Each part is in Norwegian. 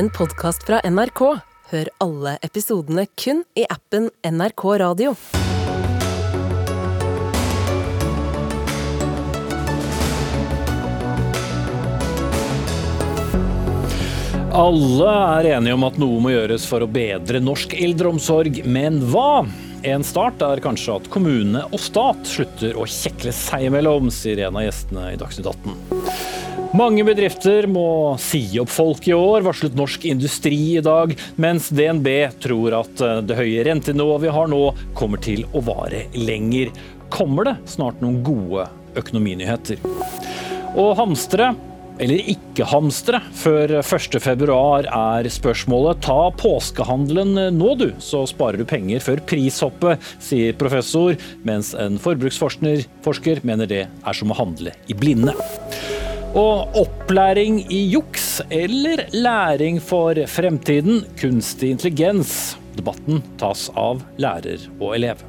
en podkast fra NRK. Hør alle episodene kun i appen NRK Radio. Alle er enige om at noe må gjøres for å bedre norsk eldreomsorg, men hva? En start er kanskje at kommune og stat slutter å kjekle seg imellom, sier en av gjestene i Dagsnytt 18. Mange bedrifter må si opp folk i år, varslet Norsk Industri i dag, mens DNB tror at det høye rentenivået vi har nå, kommer til å vare lenger. Kommer det snart noen gode økonominyheter? Og hamstre eller ikke hamstre før 1.2 er spørsmålet. Ta påskehandelen nå du, så sparer du penger før prishoppet, sier professor, mens en forbruksforsker mener det er som å handle i blinde. Og opplæring i juks eller læring for fremtiden, kunstig intelligens. Debatten tas av lærer og elev.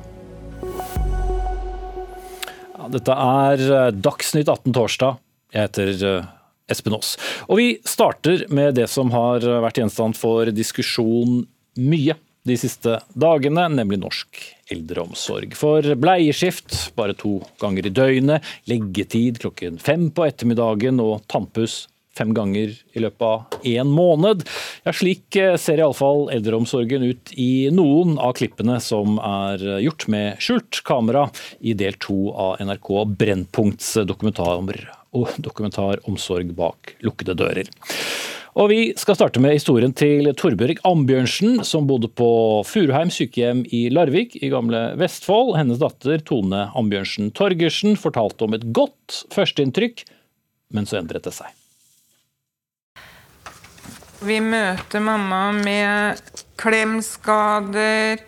Ja, dette er Dagsnytt 18 torsdag. Jeg heter Espen Aas. Og vi starter med det som har vært gjenstand for diskusjon mye de siste dagene, nemlig norsk eldreomsorg. For bleieskift bare to ganger i døgnet, leggetid klokken fem på ettermiddagen og tannpuss fem ganger i løpet av én måned. Ja, slik ser iallfall eldreomsorgen ut i noen av klippene som er gjort med skjult kamera i del to av NRK Brennpunkts dokumentar dokumentar Omsorg bak lukkede dører. Og Vi skal starte med historien til Torbjørg Ambjørnsen, som bodde på Furuheim sykehjem i Larvik i gamle Vestfold. Hennes datter Tone Ambjørnsen Torgersen fortalte om et godt førsteinntrykk, men så endret det seg. Vi møter mamma med klemskader,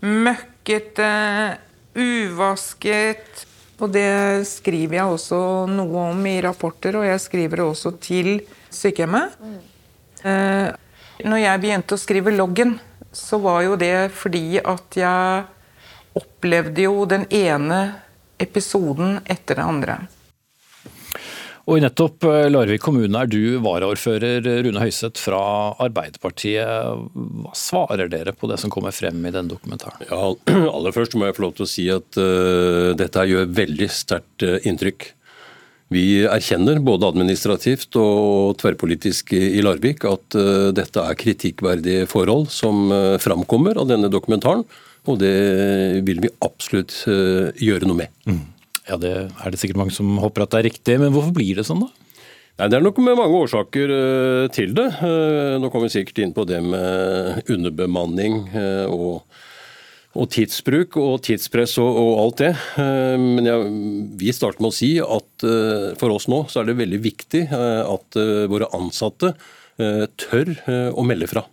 møkkete, uvasket og det skriver jeg også noe om i rapporter, og jeg skriver det også til sykehjemmet. Mm. Når jeg begynte å skrive loggen, så var jo det fordi at jeg opplevde jo den ene episoden etter det andre. Og i nettopp eh, Larvik kommune er du varaordfører Rune Høiseth fra Arbeiderpartiet. Hva svarer dere på det som kommer frem i denne dokumentaren? Ja, aller først må jeg få lov til å si at uh, dette gjør veldig sterkt uh, inntrykk. Vi erkjenner både administrativt og tverrpolitisk i Larvik at uh, dette er kritikkverdige forhold som framkommer av denne dokumentaren. Og det vil vi absolutt gjøre noe med. Mm. Ja, Det er det sikkert mange som håper at det er riktig, men hvorfor blir det sånn da? Nei, Det er nok med mange årsaker til det. Nå kommer vi sikkert inn på det med underbemanning og, og, tidsbruk og tidspress og, og alt det. Men jeg, vi starter med å si at for oss nå så er det veldig viktig at våre ansatte tør å melde fra.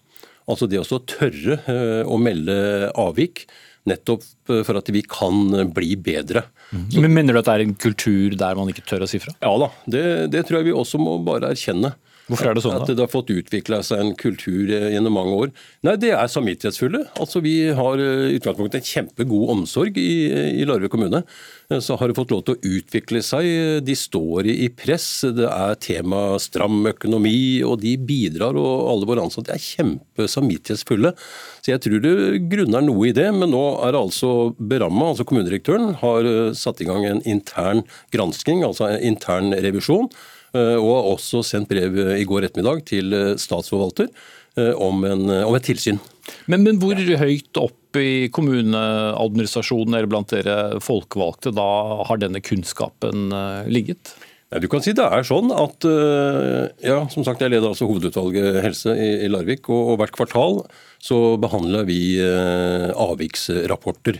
Altså det å tørre å melde avvik nettopp eh, for at vi kan eh, bli bedre. Mm. Men Mener du at det er en kultur der man ikke tør å si fra? Ja da, det, det tror jeg vi også må bare erkjenne. Hvorfor er det sånn da? At det har fått utvikla seg en kultur eh, gjennom mange år. Nei, Det er samvittighetsfulle. Altså, Vi har i utgangspunktet en kjempegod omsorg i, i Larvik kommune. Så har det fått lov til å utvikle seg. De står i press. Det er tema stram økonomi, og de bidrar. Og alle våre ansatte er kjempesamvittighetsfulle. Så jeg tror det grunner noe i det. Men nå er det altså Beramma, altså kommunedirektøren, har satt i gang en intern gransking, altså en intern revisjon Eh, og har også sendt brev eh, i går ettermiddag til eh, statsforvalter om, en, om et tilsyn. Men, men, hvor høyt opp i kommuneadministrasjonen eller blant dere folkevalgte da har denne kunnskapen ligget? Nei, du kan si det er sånn at ja, som sagt, Jeg leder altså hovedutvalget helse i, Larvik. Og, hvert kvartal så behandler vi avviksrapporter.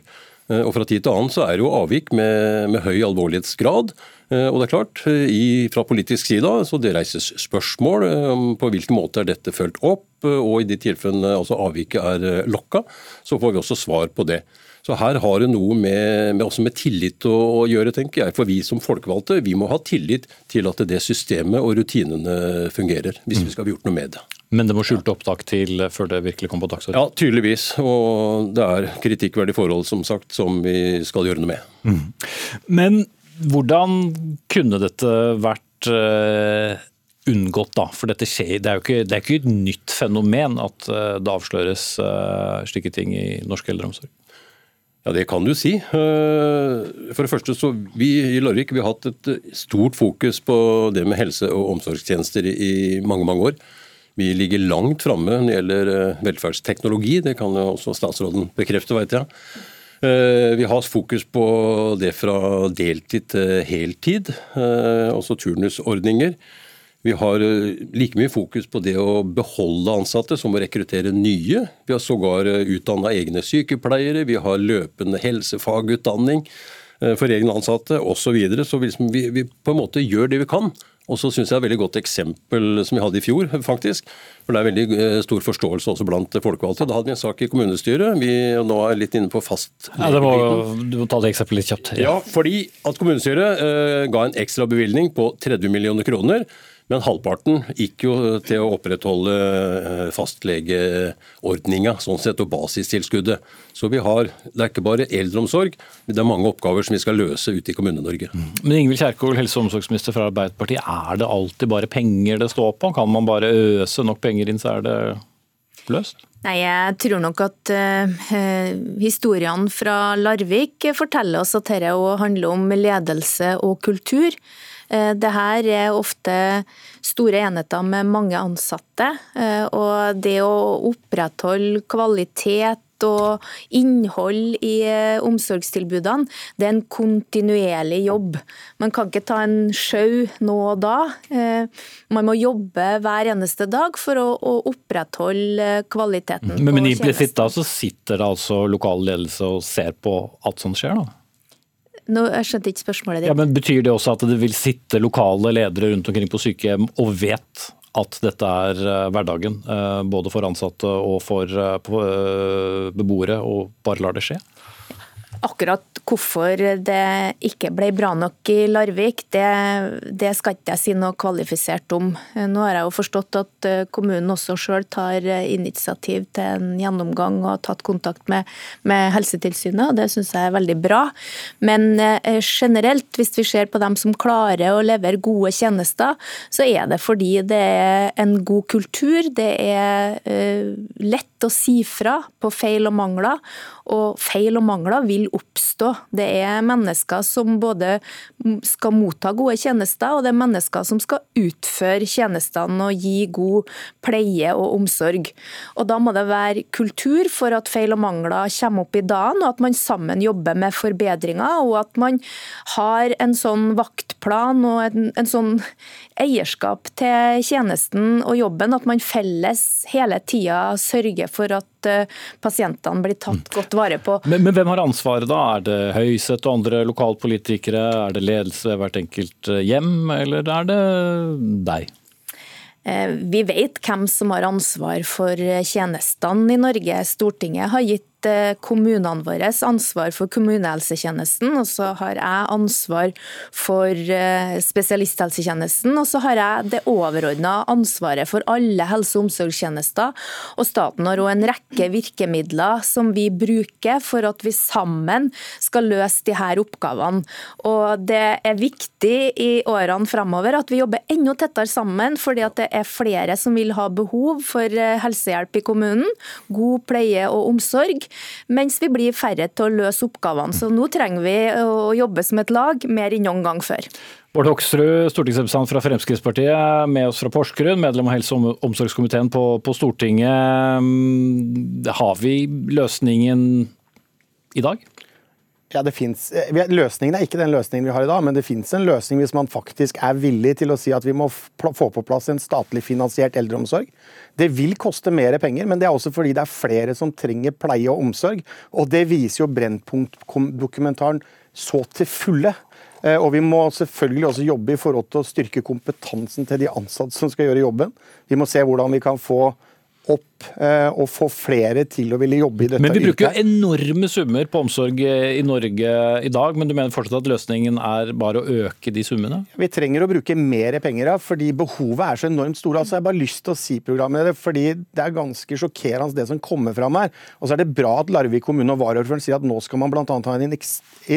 Og Fra tid til annen så er det jo avvik med, med høy alvorlighetsgrad. Eh, og det er klart, eh, i, Fra politisk side så det reises spørsmål eh, om på hvilken måte er dette fulgt opp, og i de tilfellene altså avviket er lokka, så får vi også svar på det. Så her har det noe med, med, med tillit å, å, gjøre, tenker jeg. For vi som folkevalgte vi må ha tillit til at det systemet og rutinene fungerer, hvis vi skal ha gjort noe med det. Men det må skjulte opptak til før det virkelig kom på dagsordenen? Ja, tydeligvis. Og det er kritikkverdige forhold som sagt, som vi skal gjøre noe med. Mm. Men hvordan kunne dette vært uh, unngått, da? For dette skjer, det er jo ikke, det er ikke et nytt fenomen at det avsløres slike ting i norsk eldreomsorg. Ja, Det kan du si. For det første så Vi i Larvik vi har hatt et stort fokus på det med helse- og omsorgstjenester i mange mange år. Vi ligger langt framme når det gjelder velferdsteknologi, det kan jo også statsråden bekrefte, vet jeg. Eh, vi har fokus på det fra deltid til heltid, altså turnusordninger. Vi har eh, like mye fokus på det å beholde ansatte som å rekruttere nye. Vi har sågar utdanna egne sykepleiere, vi har løpende helsefagutdanning for egne ansatte osv. Så, videre. så vi, vi, vi på en måte gjør det vi kan og så syns jeg et veldig godt eksempel som vi hadde i fjor, faktisk. For det er veldig eh, stor forståelse også blant folkevalgte. Da hadde vi en sak i kommunestyret. Vi nå er litt inne på fast ja, det må, Du må ta det eksempelet litt kjapt. Ja. ja, fordi at kommunestyret uh, ga en ekstra bevilgning på 30 millioner kroner men halvparten gikk jo til å opprettholde eh, fastlegeordninga, sånn sett, og basistilskuddet. Så vi har, det er ikke bare eldreomsorg, men det er mange oppgaver som vi skal løse ute i Kommune-Norge. Mm. Men Ingvild Kjerkol, helse- og omsorgsminister fra Arbeiderpartiet, er det alltid bare penger det står på? Kan man bare øse nok penger inn, så er det løst? Nei, Jeg tror nok at uh, historiene fra Larvik forteller oss at dette handler om ledelse og kultur. Eh, det her er ofte store enheter med mange ansatte, eh, og det å opprettholde kvalitet og innhold i eh, omsorgstilbudene, det er en kontinuerlig jobb. Man kan ikke ta en sjau nå og da. Man må jobbe hver eneste dag for å, opprettholde kvaliteten. Men, men implisitt da så sitter det altså lokal ledelse og ser på alt som skjer, da? Nå, jeg skjønte ikke spørsmålet ditt. Ja, men Betyr det også at det vil sitte lokale ledere rundt omkring på sykehjem og vet at dette er eh, hverdagen, eh, både for ansatte og for eh, beboere, og bare lar det skje? Akkurat hvorfor det ikke ble bra nok i Larvik, det, det, skal ikke jeg si noe kvalifisert om. Nå har jeg jo forstått at eh, kommunen også selv tar eh, initiativ til en gjennomgang og har tatt kontakt med, med Helsetilsynet, og det syns jeg er veldig bra. Men eh, generelt, hvis vi ser på dem som klarer å levere gode tjenester, så er det fordi det er en god kultur, det er lett å si fra på feil og mangler, og feil og mangler vil oppstå. Det er mennesker som både skal motta gode tjenester, og det er mennesker som skal utføre tjenestene og gi god pleie og omsorg. Og Da må det være kultur for at feil og mangler kommer opp i dagen, og at man sammen jobber med forbedringer, og at man har en sånn vaktplan og en, en sånn eierskap til tjenesten og jobben, at man felles hele tida sørger for at eh, pasientene blir tatt mm. godt vare på. Men, men hvem har ansvaret da? Er det Høyesterett og andre lokalpolitikere? Er det ledelse ved hvert enkelt eh, hjem, eller er det deg? Eh, vi vet hvem som har ansvar for tjenestene i Norge. Stortinget har gitt kommunene våre ansvar for kommunehelsetjenesten, og så har jeg ansvar for eh, spesialisthelsetjenesten. Og så har jeg det overordna ansvaret for alle helse- og omsorgstjenester. Og staten har òg en rekke virkemidler som vi bruker for at vi sammen skal løse de her oppgavene. Og det er viktig i årene framover at vi jobber enda tettere sammen, fordi at det er flere som vil ha behov for eh, helsehjelp i kommunen. God pleie og omsorg mens vi blir færre til å løse oppgavene. Så nå trenger vi å jobbe som et lag mer enn noen gang før. Bård Hoksrud, stortingsrepresentant fra Fremskrittspartiet, med oss fra Porsgrunn, medlem av helse- og omsorgskomiteen på, på Stortinget. Har vi løsningen i dag? Ja, det finnes, eh, Løsningen er ikke den løsningen vi har i dag, men det finnes en løsning hvis man faktisk er villig til å si at vi må få på plass en statlig finansiert eldreomsorg. Det vil koste mer penger, men det er også fordi det er flere som trenger pleie og omsorg. Og det viser jo Brennpunkt-dokumentaren så til fulle. Eh, og vi må selvfølgelig også jobbe i forhold til å styrke kompetansen til de ansatte som skal gjøre jobben. Vi må se hvordan vi kan få opp og få flere til å ville jobbe i dette Men vi bruker yrket. jo enorme summer på omsorg i Norge i dag, men du mener fortsatt at løsningen er bare å øke de summene? Vi trenger å bruke mer penger fordi behovet er så enormt store. Altså, jeg har bare lyst til å si programmet, fordi det er ganske sjokkerende det som kommer fram her. Og så er det bra at Larvik kommune og varaordføreren sier at nå skal man bl.a. ha en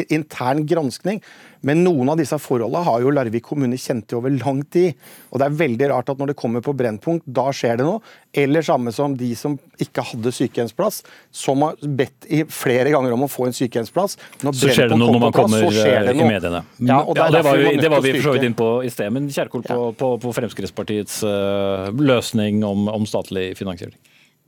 intern granskning. Men noen av disse forholdene har jo Larvik kommune kjent til over lang tid. Og det er veldig rart at når det kommer på Brennpunkt, da skjer det noe. Eller samme som de som ikke hadde sykehjemsplass, som har bedt i flere ganger om å få en sykehjemsplass. Når så skjer det noe når man kommer plass, i mediene. Ja, ja, det, var, vi, det var vi for så vidt inn på i sted. Men Kjerkol, på, Ja. på, på Fremskrittspartiets uh, løsning om, om statlig finansiering?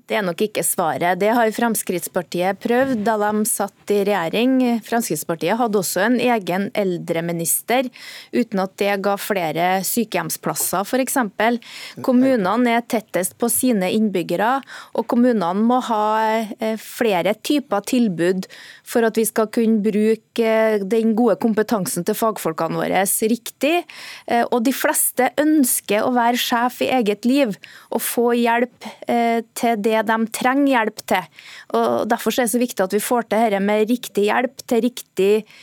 Det er nok ikke svaret. Det har Fremskrittspartiet prøvd da de satt i regjering. Fremskrittspartiet hadde også en egen eldreminister, uten at det ga flere sykehjemsplasser f.eks. Kommunene er tettest på sine innbyggere, og kommunene må ha eh, flere typer tilbud for at vi skal kunne bruke eh, den gode kompetansen til fagfolkene våre riktig. Eh, Og de fleste ønsker å være sjef i eget liv og få hjelp til det de trenger hjelp til. Og Derfor er det så viktig at vi får til dette med riktig hjelp til riktig eh,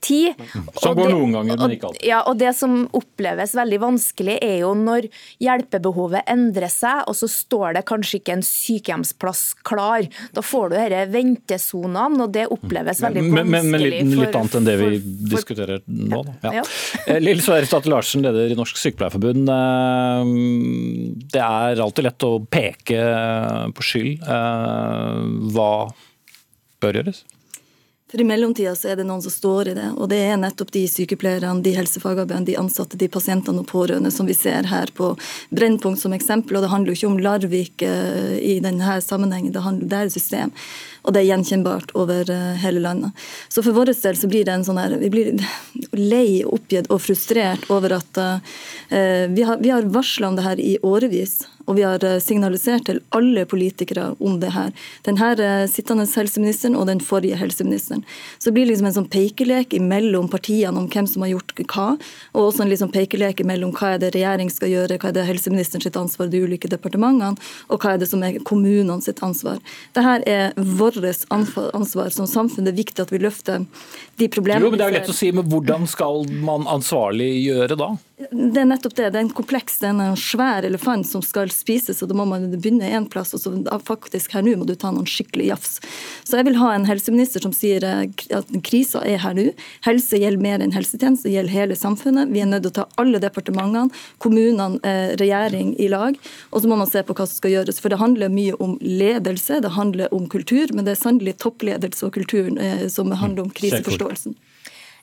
tid. Som går noen ganger, men ikke alltid. Ja, og Det som oppleves veldig vanskelig, er jo når hjelpebehovet endrer seg, og så står det kanskje ikke en sykehjemsplass klar. Da får du disse ventesonene, og det oppleves veldig vanskelig. men, men litt, litt for- annet enn det vi for- for- diskuterer nå. Da. Ja. Ja. Eh, Lill Sverre Statte Larsen, leder i Norsk Sykepleierforbund. Eh, Det er alltid lett å peke på skyld. Eh, Hva bør gjøres? For I mellomtida så er det noen som står i det, og det er nettopp de sykepleierne, de helsefagarbeiderne, de ansatte, de pasientene og pårørende som vi ser her på Brennpunkt som eksempel. Og det handler jo ikke om Larvik eh, i denne sammenhengen, det, handler, det er et system. Og det er gjenkjennbart over eh, hele landet. Så for vår del så blir det en sånn her Vi blir lei, oppgitt og frustrert over at uh, vi har, vi har varsla om det her i årevis. Og vi har eh, signalisert til alle politikere om det her. Den her eh, sittende helseministeren og den forrige helseministeren. Så det blir liksom en sånn pekelek mellom partiene om hvem som har gjort hva. Og også en liksom pekelek mellom hva er det regjering skal gjøre, hva er det helseministeren sitt ansvar, de ulike departementene, og hva er det som er kommunene sitt ansvar. Dette er vårt ansvar som samfunn. Det er viktig at vi løfter de problemene Jo, men Det er jo lett å si, men hvordan skal man ansvarlig gjøre da? Det er nettopp det. Det er en kompleks, det er en svær elefant som skal spises, og da må man begynne én plass, og så faktisk her nå må du ta noen skikkelig jafs. Så jeg vil ha en helseminister som sier eh, at krisa er her nå. Helse gjelder mer enn helsetjeneste, det gjelder hele samfunnet. Vi er nødt til å ta alle departementene, kommunene, eh, regjering i lag, og så må man se på hva som skal gjøres. For det handler mye om ledelse, det handler om kultur, men det er sannelig toppledelse og kulturen eh, som handler om kriseforståelsen.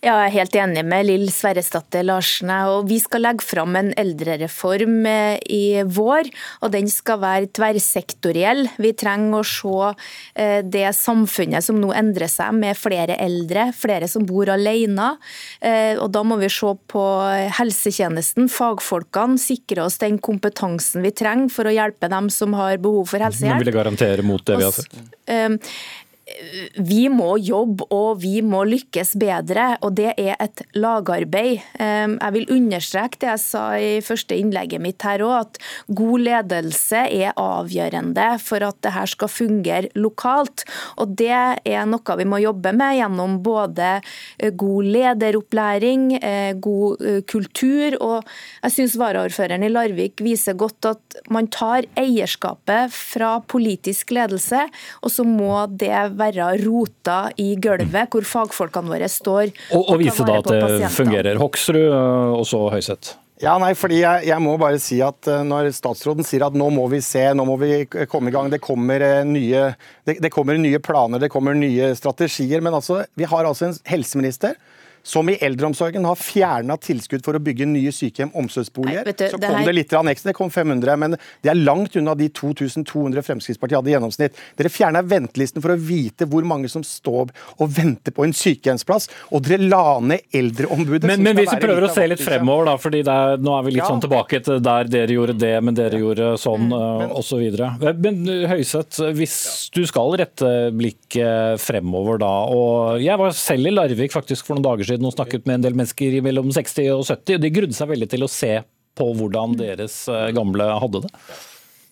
Ja, jeg er helt enig med Lill Sverresdatter Larsen. og Vi skal legge fram en eldrereform eh, i vår, og den skal være tverrsektoriell. Vi trenger å se eh, det samfunnet som nå endrer seg, med flere eldre, flere som bor alene. Eh, Og Da må vi se på helsetjenesten, fagfolkene, sikre oss den kompetansen vi trenger for å hjelpe dem som har behov for Men helsehjelp. vil det garantere mot det vi har sett? Vi må jobbe og vi må lykkes bedre, og det er et lagarbeid. Jeg vil understreke det jeg sa i første innlegget mitt her òg, at god ledelse er avgjørende for at det her skal fungere lokalt. Og det er noe vi må jobbe med gjennom både eh, god lederopplæring, eh, god eh, kultur, og jeg syns varaordføreren i Larvik viser godt at man tar eierskapet fra politisk ledelse, og så må det være rota i gulvet, hvor fagfolkene våre står. Og, og vise da at det fungerer. Hoksrud øh, og så Høyseth. Ja, nei, fordi jeg, jeg må bare si at eh, Når statsråden sier at nå må vi se, nå må vi komme i gang, det kommer, eh, nye, det, det kommer nye planer, det kommer nye strategier. Men altså, vi har altså en helseminister som i eldreomsorgen har fjerna tilskudd for å bygge nye sykehjem, omsorgsboliger. Nei, du, så det kom her- det litt ekstra, det kom 500, men det er langt unna de 2200 Fremskrittspartiet hadde i gjennomsnitt. Dere fjerna ventelisten for å vite hvor mange som står og venter på en sykehjemsplass, og dere la ned eldreombudet. Men, men hvis vi prøver å se litt fremover, da, fordi det er, nå er vi litt Ja. sånn tilbake til der dere gjorde det, men dere gjorde sånn Mm. øh, og så videre. Men Høiseth, Høyseth, hvis du skal rette blikket fremover da, og jeg var selv i Larvik faktisk for noen dager siden og snakket med en del mennesker mellom 60 og 70, og de grudde seg veldig til å se på hvordan deres øh, gamle hadde det.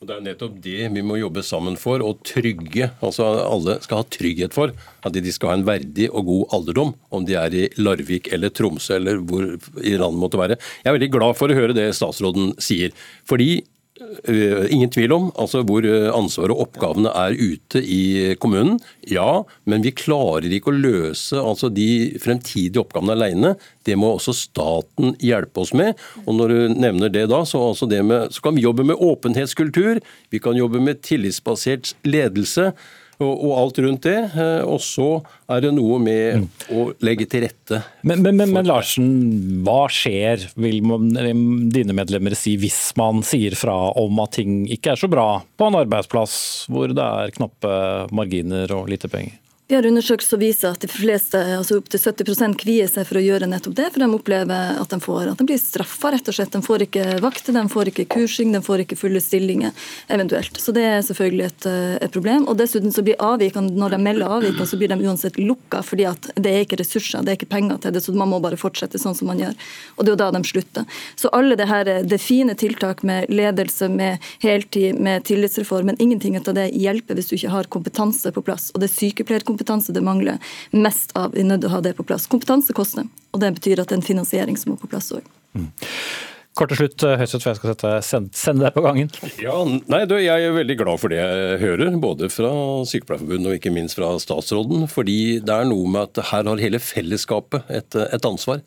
Og Det er nettopp det vi må jobbe sammen for, å trygge. Altså Alle skal ha trygghet for at de skal ha en verdig og god alderdom, om de er i Larvik eller Tromsø eller hvor i landet måtte være. Jeg er veldig glad for å høre det statsråden sier. fordi Eh, ingen tvil om altså hvor eh, ansvaret og oppgavene er ute i kommunen. Ja, men vi klarer ikke å løse altså de fremtidige oppgavene alene. Det må også staten hjelpe oss med. Og når du nevner det da, så, altså det med, så kan vi jobbe med åpenhetskultur. Vi kan jobbe med tillitsbasert ledelse og, alt rundt det. Eh, og så er det noe med mm. å legge til rette. Men, men, men, men Larsen, hva skjer, vil dine medlemmer si, hvis man sier fra om at ting ikke er så bra på en arbeidsplass hvor det er knappe marginer og lite penger? Vi har undersøkelser som viser at de fleste, altså opptil 70 kvier seg for å gjøre nettopp det, for de opplever at de, får, at de blir straffa, rett og slett. De får ikke vakter, de får ikke kursing, de får ikke fulle stillinger, eventuelt. Så det er selvfølgelig et, eh, et problem. Og dessuten så blir avvikene, når de melder avvikene, så blir de uansett lukka, fordi at det er ikke ressurser, det er ikke penger til det, så man må bare fortsette sånn som man gjør. Og det er jo da de slutter. Så alle det her, det fine tiltak med ledelse, med heltid, med tillitsreform, men ingenting av det hjelper hvis du ikke har kompetanse på plass. Og det er sykepleierkompetanse kompetanse det mangler mest av. Vi er nødt til å ha det på plass. Kompetanse koster, og det betyr at det er en finansiering som må på plass òg. Mm. Kort til slutt, Høystedt, for jeg skal sette, sende, sende deg på gangen. Ja, nei, du, Jeg er veldig glad for det jeg hører, både fra Sykepleierforbundet og ikke minst fra statsråden. fordi det er noe med at her har hele fellesskapet et, et ansvar.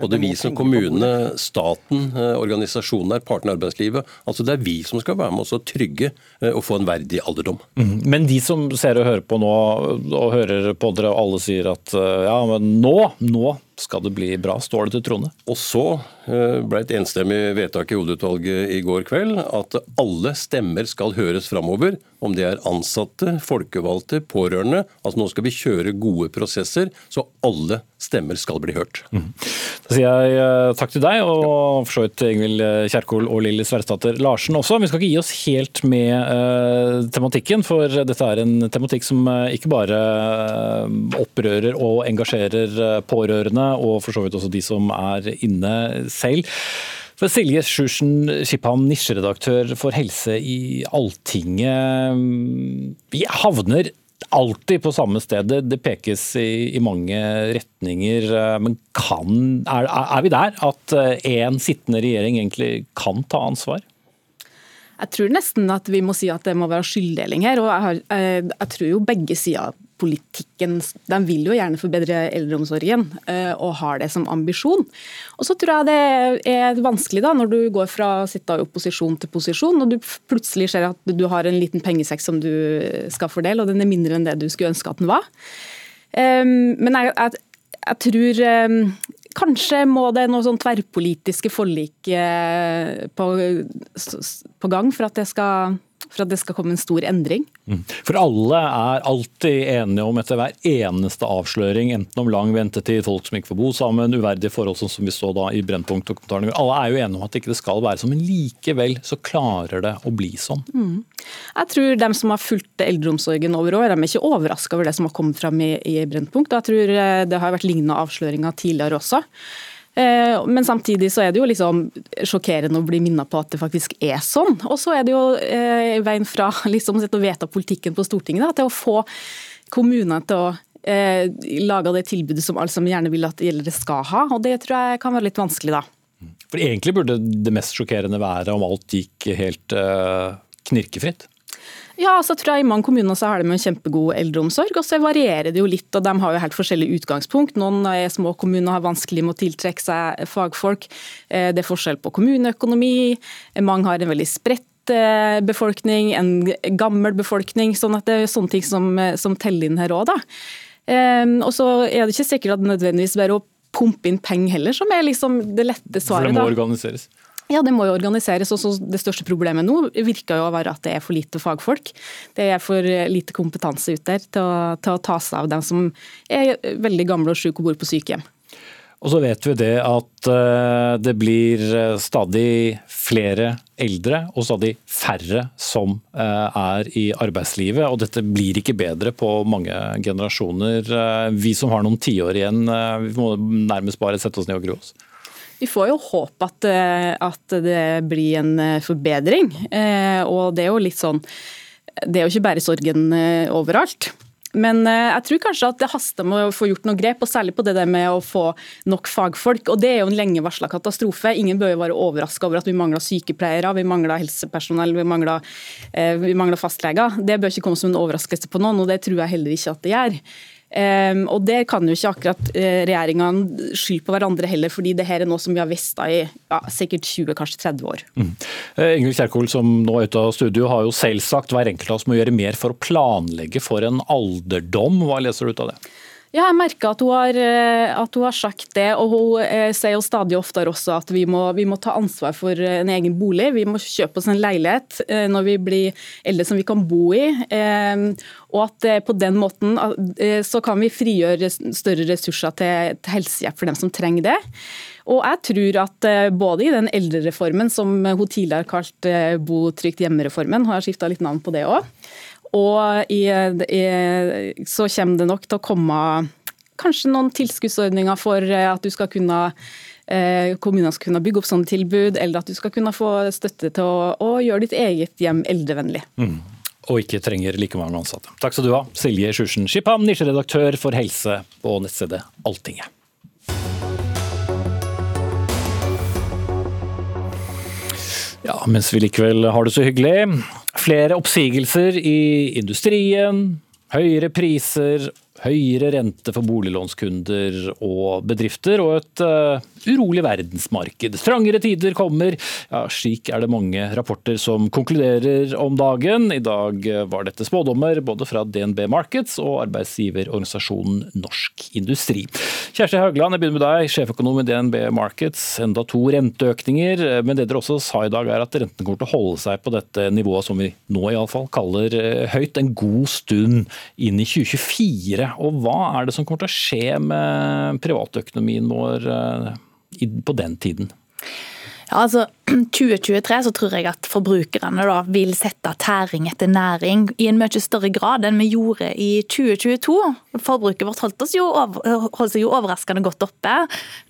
Både vi som kommune, staten, organisasjonen organisasjonene, partene i arbeidslivet. altså Det er vi som skal være med oss og trygge og eh, få en verdig alderdom. Mm. Men de som ser og hører på nå, og hører på dere og alle sier at eh, ja, men nå, nå skal det bli bra? Står det til troende? Og så ble et enstemmig vedtak i hovedutvalget i går kveld at alle stemmer skal høres framover. Om det er ansatte, folkevalgte, pårørende. Altså Nå skal vi kjøre gode prosesser, så alle stemmer skal bli hørt. Mm. Da sier jeg eh, takk til deg, og for så vidt Ingvild Kjerkol og Lilly Sverresdatter Larsen også. Vi skal ikke gi oss helt med tematikken, for dette er en tematikk som ikke bare opprører og engasjerer pårørende, og for så vidt også de som er inne selv. For Silje Sjursen Skiphamn, nisjeredaktør for helse i Alltinget. Vi havner alltid på samme sted. Det pekes i, i mange retninger. Eh, men kan, er, er, vi der at én en sittende regjering egentlig kan ta ansvar? Jeg tror nesten at vi må si at det må være skylddeling her. og Jeg, har, jeg, jeg tror jo begge sider politikken de vil jo gjerne forbedre eldreomsorgen eh, og har det som ambisjon. Og Så tror jeg det er vanskelig da, når du går fra å sitte i opposisjon til posisjon, og du plutselig ser at du har en liten pengesekk som du skal fordele, og den er mindre enn det du skulle ønske at den var. Men jeg, jeg, jeg tror Kanskje må det noe sånn tverrpolitiske forlik eh, på, på gang for at det skal for at det skal komme en stor endring. Mm. For alle er alltid enige om etter hver eneste avsløring, enten om lang ventetid, folk som ikke får bo sammen, uverdige forhold sånn som vi så da i Brennpunkt-dokumentaren. Alle er jo enige om at det ikke skal være sånn, men likevel så klarer det å bli sånn. Mm. Jeg tror dem som har fulgt eldreomsorgen over år, de er ikke overraska over det som har kommet fram i, i Brennpunkt. Jeg tror eh, det har vært lignende avsløringer tidligere også. Eh, men samtidig så er det jo liksom sjokkerende å bli minnet på at det faktisk er sånn. Og så er det jo eh, veien fra liksom å vedta politikken på Stortinget da, til å få kommunene til å eh, lage det tilbudet som alle som gjerne vil at gjeldere skal ha. Og det tror jeg kan være litt vanskelig da. For egentlig burde det mest sjokkerende være om alt gikk helt knirkefritt? Ja, så tror jeg I mange kommuner så har de en kjempegod eldreomsorg, og så varierer det jo litt. og De har jo helt forskjellig utgangspunkt. Noen små kommuner har vanskelig med å tiltrekke seg fagfolk. Eh, det er forskjell på kommuneøkonomi. Mange har en veldig spredt eh, befolkning, en gammel befolkning. sånn at Det er sånne ting som, eh, som teller inn her òg. Og så er det ikke sikkert at det nødvendigvis bare å pumpe inn penger heller, som er liksom det lette svaret. For det må organiseres? Ja, det må jo organiseres. Også det største problemet nå virker jo å være at det er for lite fagfolk. Det er for lite kompetanse ute der til å, til å ta seg av dem som er veldig gamle og syke og bor på sykehjem. Og så vet vi det at eh, det blir eh, stadig flere eldre og stadig færre som eh, er i arbeidslivet. Og dette blir ikke bedre på mange generasjoner. Vi som har noen tiår igjen, vi må nærmest bare sette oss ned og grue oss. Vi får jo håpe at, at det blir en forbedring. Og det er jo litt sånn Det er jo ikke bare sorgen overalt. Men eh, jeg tror kanskje at det haster med å få gjort noen grep, og særlig på det der med å få nok fagfolk. og Det er jo en lenge varsla katastrofe. Ingen bør jo være overraska over at vi mangler sykepleiere, vi mangler helsepersonell, vi mangler, eh, vi mangler fastleger. Det bør ikke komme som en overraskelse på noen, og det tror jeg heller ikke at det gjør. Um, og Det kan jo ikke akkurat uh, regjeringene skylde på hverandre heller, fordi det her er noe som vi har visst i ja, sikkert 20, kanskje 30 år. Mm. Uh, Ingrid Kjerkol, som nå er ute av studio, har jo selv sagt hver enkelt av oss må gjøre mer for å planlegge for en alderdom. Hva leser du ut av det? Ja, jeg merker at hun, har, eh, at hun har sagt det, og hun eh, sier jo stadig oftere også at vi må, vi må, ta ansvar for eh, en egen bolig. Vi må kjøpe oss en leilighet når vi blir eldre som vi kan bo i. Og at på den måten så kan vi frigjøre større ressurser til, til helsehjelp for dem som trenger det. Og jeg tror at både i den eldrereformen, som hun tidligere har kalt Bo trygt hjemme-reformen, har skifta litt navn på det òg, og i, i, så kommer det nok til å komme kanskje noen tilskuddsordninger for eh, at du skal kunne eh, kommunene skal kunne bygge opp sånne tilbud, eller at du skal kunne få støtte til å, å gjøre ditt eget hjem eldrevennlig. Mm. Og ikke trenger like mange ansatte. Takk skal du ha, Silje Sjursen-Skipham, nisjeredaktør for helse på nettstedet Alltinget. Ja, mens vi likevel har det så hyggelig. Flere oppsigelser i industrien, høyere priser, høyere rente for boliglånskunder og bedrifter, og et uh, urolig verdensmarked. Strangere tider kommer. Ja, slik er det mange rapporter som konkluderer om dagen. I dag var dette spådommer både fra DNB Markets og arbeidsgiverorganisasjonen Norsk Industri. Kjersti Haugland, jeg begynner med deg, sjeføkonom i DNB Markets. Enda to renteøkninger, men det dere også sa i dag er at renten kommer til å holde seg på dette nivået som vi nå iallfall kaller eh, høyt, en god stund inn i 2024. Og hva er det som kommer til å skje med privatøkonomien vår eh, på den tiden? Ja, altså 2023 så tror jeg at forbrukerne da vil sette tæring etter næring i en mye større grad enn vi gjorde i 2022. Forbruket vårt holdt, jo, holdt seg jo overraskende godt oppe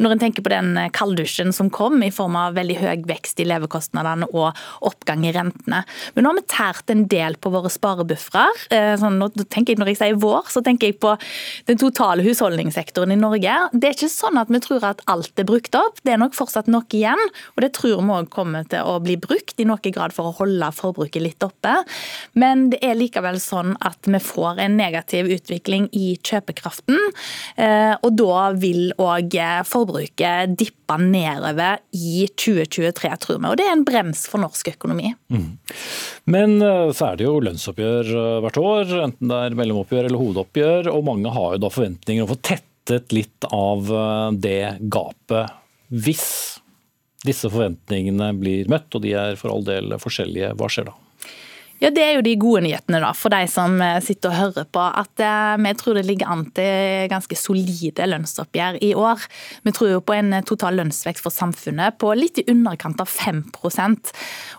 når en tenker på den kalddusjen som kom i form av veldig høy vekst i levekostnadene og oppgang i rentene. Men nå har vi tært en del på våre sparebuffere. Eh, sånn, når jeg sier vår, så tenker jeg på den totale husholdningssektoren i Norge. Det er ikke sånn at vi tror at alt er brukt opp, det er nok fortsatt noe igjen. og det tror vi òg kommer til å bli brukt i noen grad for å holde forbruket litt oppe. Men det er likevel sånn at vi får en negativ utvikling i kjøpekraften. Eh, og da vil òg forbruket dippe nedover i 2023, tror vi. Og det er en brems for norsk økonomi. Mm. Men eh, så er det jo lønnsoppgjør eh, hvert år, enten det er mellomoppgjør eller hovedoppgjør. Og mange har jo da forventninger om å få tettet litt av det gapet. Hvis disse forventningene blir møtt, og de er for all del forskjellige. Hva skjer da? Ja, Det er jo de gode nyhetene da, for de som eh, sitter og hører på. At eh, vi tror det ligger an til ganske solide lønnsoppgjør i år. Vi tror jo på en eh, total lønnsvekst for samfunnet på litt i underkant av 5%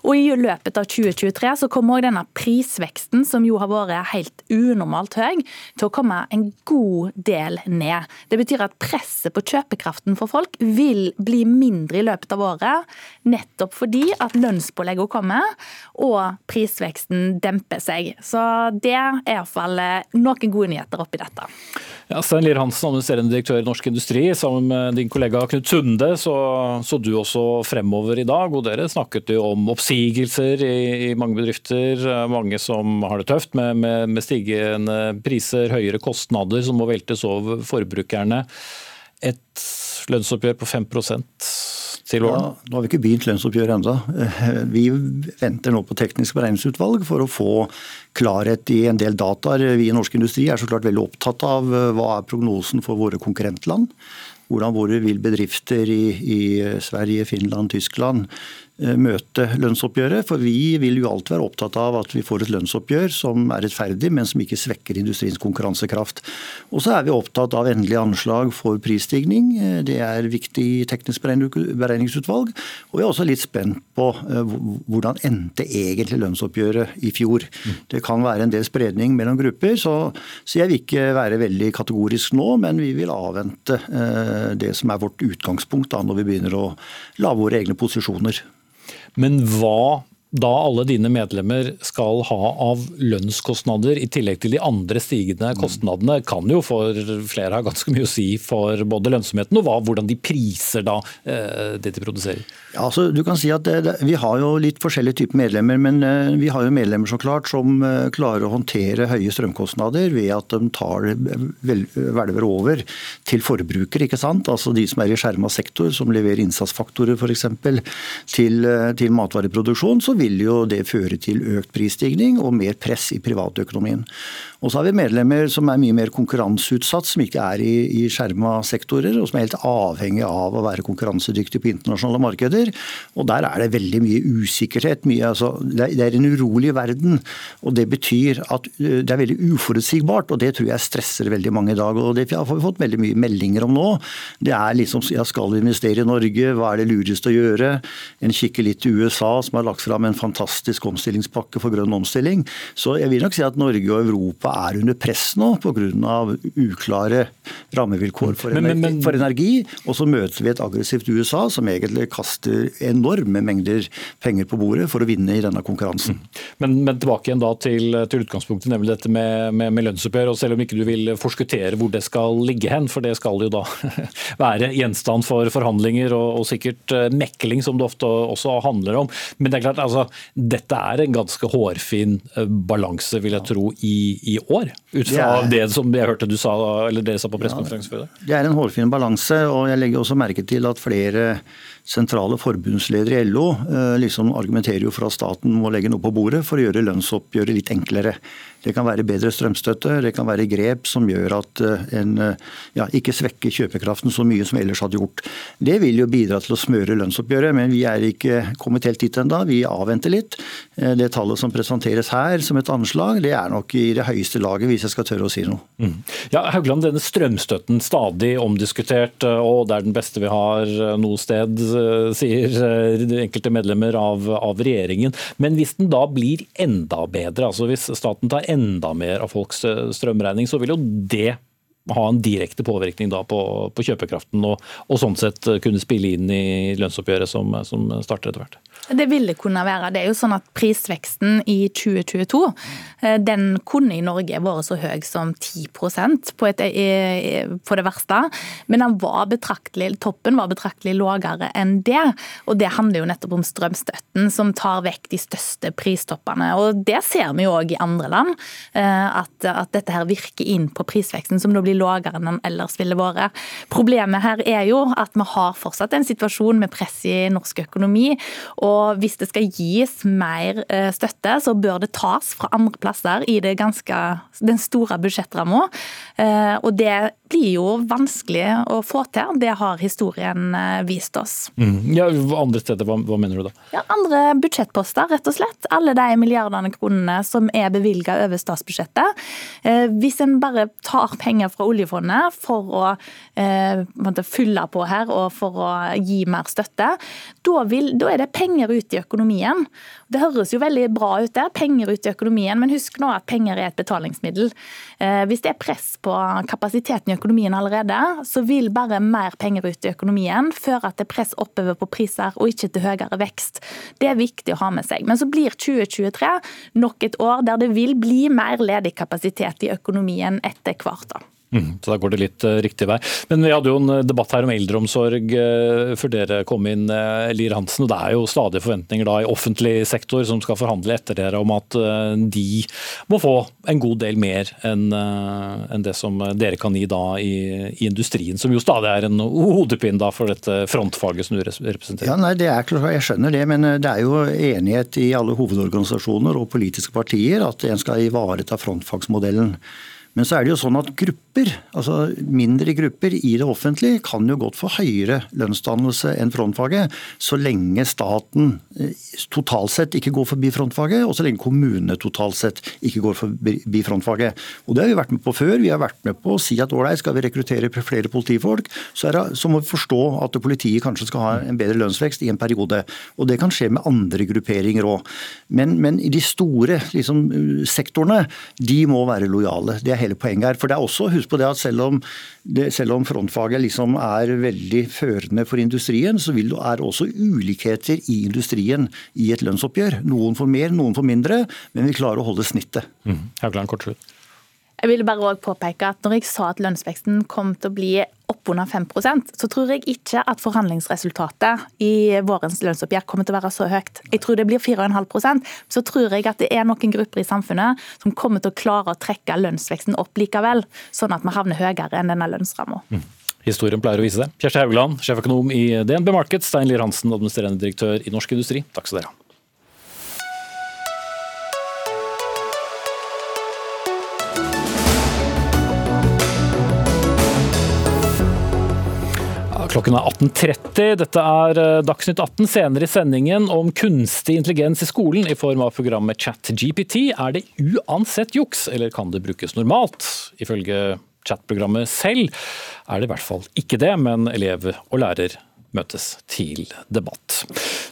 Og I løpet av 2023 så kommer også denne prisveksten, som jo har vært helt unormalt høy, til å komme en god del ned. Det betyr at presset på kjøpekraften for folk vil bli mindre i løpet av året, nettopp fordi at lønnspåleggene kommer og prisveksten veksten demper seg. Så det er iallfall eh, noen gode nyheter oppi dette. Ja, Stein Lier Hansen, administrerende direktør i Norsk Industri. Sammen med din kollega Knut Sunde så, så du også fremover i dag. og Dere snakket jo om oppsigelser i, i mange bedrifter. Mange som har det tøft med, med, med stigende priser, høyere kostnader som må veltes over forbrukerne. Et lønnsoppgjør på 5 til våren? Ja, nå har vi ikke begynt lønnsoppgjøret ennå. Vi venter nå på teknisk beregningsutvalg for å få klarhet i en del dataer. Vi i norsk industri er så klart veldig opptatt av eh, hva er prognosen for våre konkurrentland. Hvordan våre vil bedrifter i, i, Sverige, Finland, Tyskland Eh, møte lønnsoppgjøret. For vi vil jo alltid være opptatt av at vi får et lønnsoppgjør som er rettferdig, men som ikke svekker industriens konkurransekraft. Og så er vi opptatt av endelig anslag for prisstigning. Eh, det er viktig i teknisk beregningsutvalg. Og vi er også litt spent på eh, hvordan endte egentlig lønnsoppgjøret i fjor. Det kan være en del spredning mellom grupper, så, så jeg vil ikke være veldig kategorisk nå, men vi vil avvente det som er vårt utgangspunkt da, når vi begynner å lage våre egne posisjoner. Men hva da alle dine medlemmer skal ha av lønnskostnader, i tillegg til de andre stigende kostnadene, kan jo for flere ha ganske mye å si for både lønnsomheten og hva, hvordan de priser da eh, det de produserer. Ja, altså, du kan si at det, det, Vi har jo litt forskjellige typer medlemmer, men eh, vi har jo medlemmer så klart som eh, klarer å håndtere høye strømkostnader ved at de tar hvelver over til forbruker. ikke sant? Altså De som er i skjerma sektor, som leverer innsatsfaktorer f.eks. Til, eh, til matvareproduksjon. så vil jo det føre til økt prisstigning og mer press i privatøkonomien. Og så har vi medlemmer som er mye mer konkurranseutsatt, som ikke er i, i skjerma sektorer, og som er helt avhengig av å være konkurransedyktige på internasjonale markeder. Og der er det veldig mye usikkerhet. Mye, altså, det er en urolig verden. Og det betyr at det er veldig uforutsigbart, og det tror jeg stresser veldig mange i dag. Og det har vi fått veldig mye meldinger om nå. Det er liksom ja, skal vi investere i Norge, hva er det lureste å gjøre? En kikker litt til USA, som har lagt fram en fantastisk omstillingspakke for grønn omstilling. Så jeg vil nok si at Norge og Europa er under press nå pga. uklare rammevilkår for, men, men, men, for, energi. Og så møter vi et aggressivt USA som egentlig kaster enorme mengder penger på bordet for å vinne i denne konkurransen. Men, tilbake igjen da til, til utgangspunktet, nemlig dette med, med, med, lønnsoppgjør. og Selv om ikke du vil forskuttere hvor det skal ligge hen, for det skal jo da være gjenstand for forhandlinger og, og sikkert eh, mekling, som det ofte også handler om. Men det er klart, altså, dette er en ganske hårfin eh, balanse, vil jeg tro, i, i år? Ut fra det, er, det som jeg hørte du sa, eller dere sa på pressekonferansen før? Det er en hårfin balanse, og jeg legger også merke til at flere sentrale forbundsledere i LO eh, liksom argumenterer jo for at staten må legge noe på bordet for å gjøre lønnsoppgjøret litt enklere. Det kan være bedre strømstøtte, det kan være grep som gjør at eh, en eh, ja, ikke svekker kjøpekraften så mye som ellers hadde gjort. Det vil jo bidra til å smøre lønnsoppgjøret, men vi er ikke kommet helt dit ennå. Vi avventer litt. Det tallet som presenteres her som et anslag, det er nok i det høyeste laget, hvis jeg skal tørre å si noe. Mm. Ja, Haugland, denne strømstøtten stadig omdiskutert, og det er den beste vi har noe sted, sier enkelte medlemmer av, av regjeringen. Men hvis den da blir enda bedre, altså hvis staten tar enda mer av folks eh, strømregning, så vil jo det ha en direkte påvirkning på, på, kjøpekraften, og, og, sånn sett kunne spille inn i lønnsoppgjøret som, som starter etter hvert. Det vil det kunne være. Det er jo sånn at Prisveksten i 2022 eh, den kunne i Norge vært så høy som 10% på, et, på det verste. Men var toppen var betraktelig lavere enn det. Og Det handler jo nettopp om strømstøtten, som tar vekk de største pristoppene. Og Det ser vi jo òg i andre land, eh, at, at, dette her virker inn på prisveksten, som da blir lavere enn den ellers ville vært. Problemet her er jo at vi har fortsatt en situasjon med press i norsk økonomi. og hvis det skal gis mer eh, støtte, så bør det tas fra andre plasser i ganske, den store budsjettramma. Eh, og det blir jo vanskelig å få til. Det har historien eh, vist oss. Mm. Ja, andre steder, hva, hva, mener du da? Ja, andre budsjettposter, rett og slett. Alle de milliardene kronene som er bevilga over statsbudsjettet. Hvis en bare tar penger fra oljefondet for å eh, fylle på her og for å gi mer støtte, da, vil, da er det penger penger ut i økonomien. Det høres jo veldig bra ut der, penger ut i økonomien, men husk nå at penger er et betalingsmiddel. Eh, hvis det er press på kapasiteten i økonomien allerede, så vil bare mer penger ut i økonomien føre til press oppover på priser og ikke til høyere vekst. Det er viktig å ha med seg. Men så blir 2023 nok et år der det vil bli mer ledig kapasitet i økonomien etter hvert. da. Mm, så da går det litt uh, riktig vei. Men vi hadde jo en eh, debatt her om eldreomsorg uh, før dere kom inn, Lier Hansen. og Det er jo stadige forventninger da i offentlig sektor som skal forhandle etter dere om at de må få en god del mer enn det som dere kan gi da i, industrien, som jo stadig er en hodepine da for dette frontfaget som du representerer. Ja, nei, det er klart, Jeg skjønner det, men det er jo enighet i alle hovedorganisasjoner og politiske partier at en skal ivareta frontfagsmodellen. Men så er det jo sånn at grupper, altså mindre grupper i det offentlige, kan jo godt få høyere lønnsdannelse enn frontfaget, så lenge staten eh, totalt sett ikke går forbi frontfaget, og så lenge kommunene totalt sett ikke går forbi frontfaget. Og Det har vi vært med på før. Vi har vært med på å si at ålreit, skal vi rekruttere flere politifolk, så, det, så, må vi forstå at politiet kanskje skal ha en bedre lønnsvekst i en periode. Og Det kan skje med andre grupperinger òg. Men, men, de store liksom, sektorene, de må være lojale. Det er hele poenget her. For det er også, husk på det at selv om, det, selv om frontfaget liksom er veldig førende for industrien, så vil, er det også ulikheter i industrien i et lønnsoppgjør. Noen får mer, noen får mindre, men vi klarer å holde snittet. Mm. Haugland, kort slutt. Jeg vil bare også påpeke at når jeg sa at lønnsveksten kom til å bli oppunder 5% så tror jeg ikke at forhandlingsresultatet i vårens lønnsoppgjør kommer til å være så høyt. Jeg tror det blir 4,5% Så tror jeg at det er noen grupper i samfunnet som kommer til å klare å trekke lønnsveksten opp likevel, sånn at vi havner høyere enn denne lønnsramma. Mm. Historien pleier å vise det. Kjersti Haugland, sjeføkonom i DNB Markets, Stein Lier Hansen, administrerende direktør i Norsk Industri. Takk skal dere ha. Klokken er 18.30. Dette er eh, Dagsnytt 18. Senere i sendingen om kunstig intelligens i skolen i form av programmet ChatGPT. Er det uansett juks, eller kan det brukes normalt? Ifølge chatprogrammet selv er det i hvert fall ikke det, men elev og lærer møtes til debatt.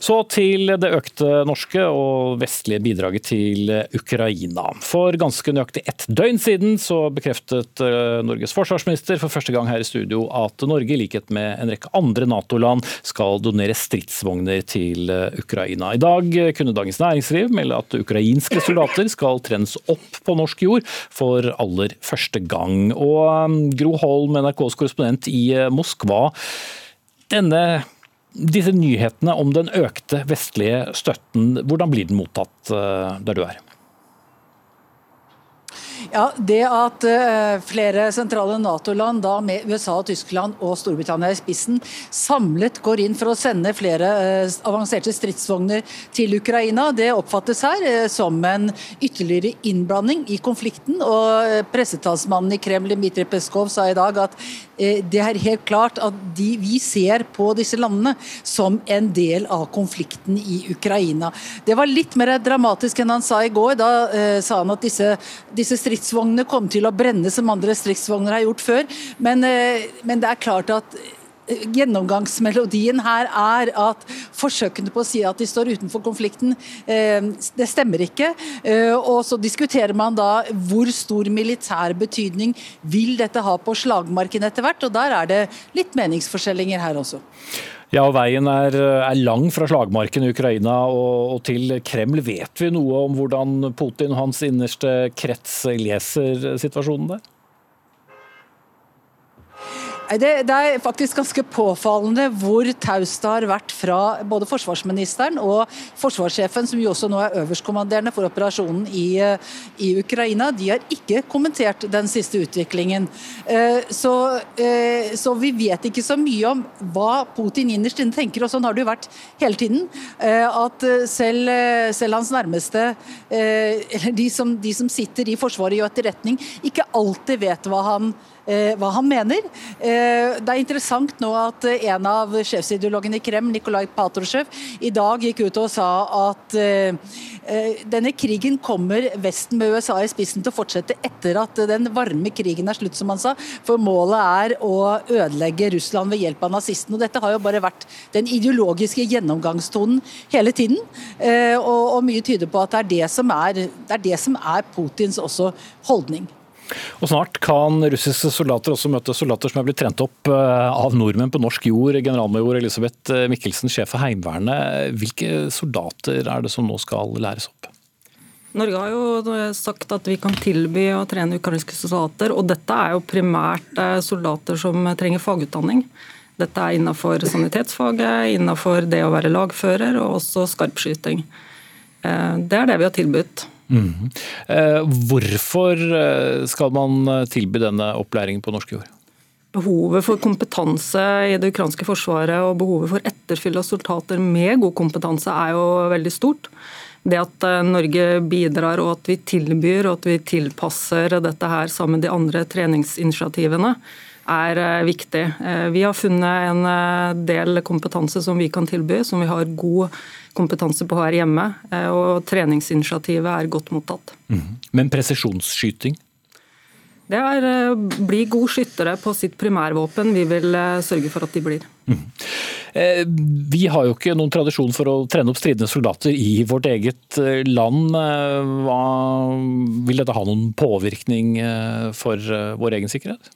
Så til det økte norske og vestlige bidraget til Ukraina. For ganske nøyaktig ett døgn siden så bekreftet eh, Norges forsvarsminister for første gang her i studio at Norge, i likhet med en rekke andre Nato-land, skal donere stridsvogner til eh, Ukraina. I dag kunne Dagens Næringsliv melde at ukrainske soldater skal trenes opp på norsk jord for aller første gang. Og eh, Gro Holm, NRKs korrespondent i Moskva. Denne, disse nyhetene om den økte vestlige støtten, hvordan blir den mottatt eh, der du er? Ja, Det at uh, flere sentrale Nato-land, da med USA, Tyskland og Storbritannia i spissen, samlet går inn for å sende flere uh, avanserte stridsvogner til Ukraina, det oppfattes her som en ytterligere innblanding i konflikten. og Pressetalsmannen i Kreml, Dmitrij Peskov, sa i dag at det er helt klart at de, vi ser på disse landene som en del av konflikten i Ukraina. Det var litt mer dramatisk enn han sa i går. Da sa han at disse, disse stridsvognene kom til å brenne som andre stridsvogner har gjort før. Men, eh, men det er klart at eh, gjennomgangsmelodien her er at forsøkene på å si at de står utenfor konflikten, eh, det stemmer ikke. Og så diskuterer man da hvor stor militær betydning vil dette ha på slagmarken etter hvert, og der er det litt meningsforskjellinger her også. Ja, og Veien er, er, lang fra slagmarken i Ukraina og, og, til Kreml. Vet vi noe om hvordan Putin og hans innerste krets leser situasjonen der? Det, det, er faktisk ganske påfallende hvor taust det har vært fra både forsvarsministeren og forsvarssjefen, som jo også nå er øverstkommanderende for operasjonen i, i Ukraina. De har ikke kommentert den siste utviklingen. Eh, så, eh, så, vi vet ikke så mye om hva Putin innerst inne tenker, og sånn har det jo vært hele tiden. Eh, at selv, selv hans nærmeste, eller de som, de som sitter i Forsvaret og etterretning, ikke alltid vet hva han Eh, hva han mener. Eh, det er interessant nå at en av sjefsideologene i Kreml, Nikolai Patrusjev, i dag gikk ut og sa at eh, denne krigen kommer Vesten med USA i spissen til å fortsette etter at den varme krigen er slutt, som han sa. For målet er å ødelegge Russland ved hjelp av nazistene. Og dette har jo bare vært den ideologiske gjennomgangstonen hele tiden. Og, og mye tyder på at det er det som er, det er, det som er Putins også holdning. Og Snart kan russiske soldater også møte soldater som er blitt trent opp eh, av nordmenn på norsk jord. Generalmajor Elisabeth eh, Mikkelsen, sjef for Heimevernet. Hvilke soldater er det som nå skal læres opp? Norge har jo sagt at vi kan tilby å trene ukrainske soldater. og Dette er jo primært eh, soldater som trenger fagutdanning. Dette er innenfor sanitetsfaget, innenfor det å være lagfører og også skarpskyting. Det er det vi har tilbudt. Mm. Hvorfor eh, skal man eh, tilby denne opplæringen på norsk jord? Behovet for kompetanse i det ukrainske forsvaret og behovet for etterfyll av soldater med god kompetanse er jo veldig stort. Det at Norge bidrar og at vi tilbyr og at vi tilpasser dette her sammen med de andre treningsinitiativene, er eh, viktig. Eh, vi har funnet en del kompetanse som vi kan tilby, som vi har god kompetanse på her hjemme. Og treningsinitiativet er godt mottatt. Mm. Men presisjonsskyting? Det er bli gode skyttere på sitt primærvåpen vi vil sørge for at de blir. Mm. Eh, vi har jo ikke noen tradisjon for å trene opp stridende soldater i vårt eget eh, land. Eh, hva, vil dette ha noen påvirkning for vår egen sikkerhet?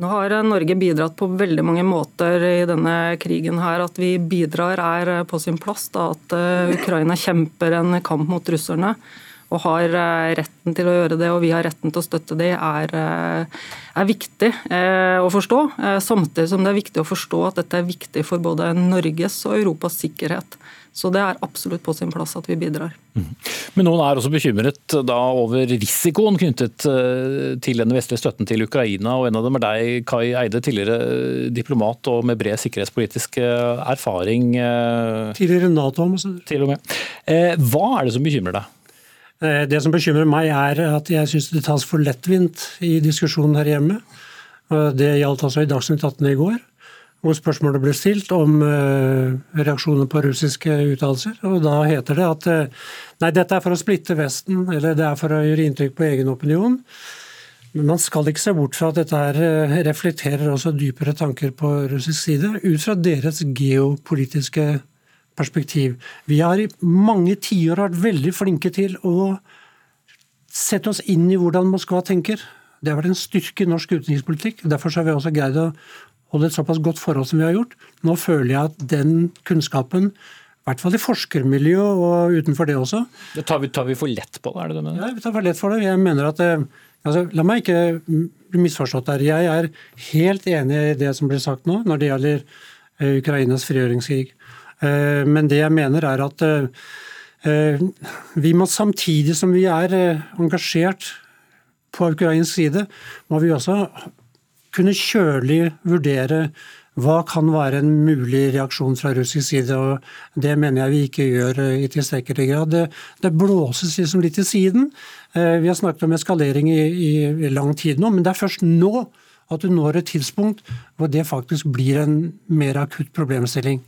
Nå har Norge bidratt på veldig mange måter i denne krigen. her. At vi bidrar er på sin plass. Da, at Ukraina kjemper en kamp mot russerne og har eh, retten til å gjøre det, og vi har retten til å støtte det, er, eh, er viktig eh, å forstå. Samtidig som det er viktig å forstå at dette er viktig for både Norges og Europas sikkerhet. Så det er absolutt på sin plass at vi bidrar. Mm. Men noen er også bekymret over risikoen knyttet til den vestlige støtten til Ukraina. og En av dem er deg, Kai Eide, tidligere diplomat og med bred sikkerhetspolitisk erfaring. Tidligere Nato-ambassadør. Til og med. Hva er det som bekymrer deg? Eh, det som bekymrer meg, er at jeg syns det tas for lettvint i diskusjonen her hjemme. Det gjaldt altså i Dagsnytt 18 i går, hvor spørsmålet ble stilt om eh, reaksjoner på russiske uttalelser. Og da heter det at eh, nei, dette er for å splitte Vesten, eller det er for å gjøre inntrykk på egen opinion. Men man skal ikke se bort fra at dette her reflekterer også dypere tanker på russisk side, ut fra deres geopolitiske perspektiv. Vi har i mange tiår vært veldig flinke til å sette oss inn i hvordan Moskva tenker. Det har vært en styrke i norsk utenrikspolitikk. Derfor har vi også greid å holde et såpass godt forhold som vi har gjort. Nå føler jeg at den kunnskapen, i hvert fall i forskermiljøet og utenfor det også det tar, vi, tar, vi, for lett på det? er det det mener? Ja, vi tar for lett for det. Jeg mener at altså, La meg ikke bli misforstått der. Jeg er helt enig i det som blir sagt nå når det gjelder eh, Ukrainas frigjøringskrig. Eh, men det jeg mener er at eh, eh, vi må samtidig som vi er engasjert på ukrainsk side, må vi også kunne kjølig vurdere hva kan være en mulig reaksjon fra russisk side. og Det mener jeg vi ikke gjør i tilstrekkelig grad. Det, det blåses liksom litt til siden. Vi har snakket om eskalering i, i, lang tid nå, men det er først nå at du når et tidspunkt hvor det faktisk blir en mer akutt problemstilling.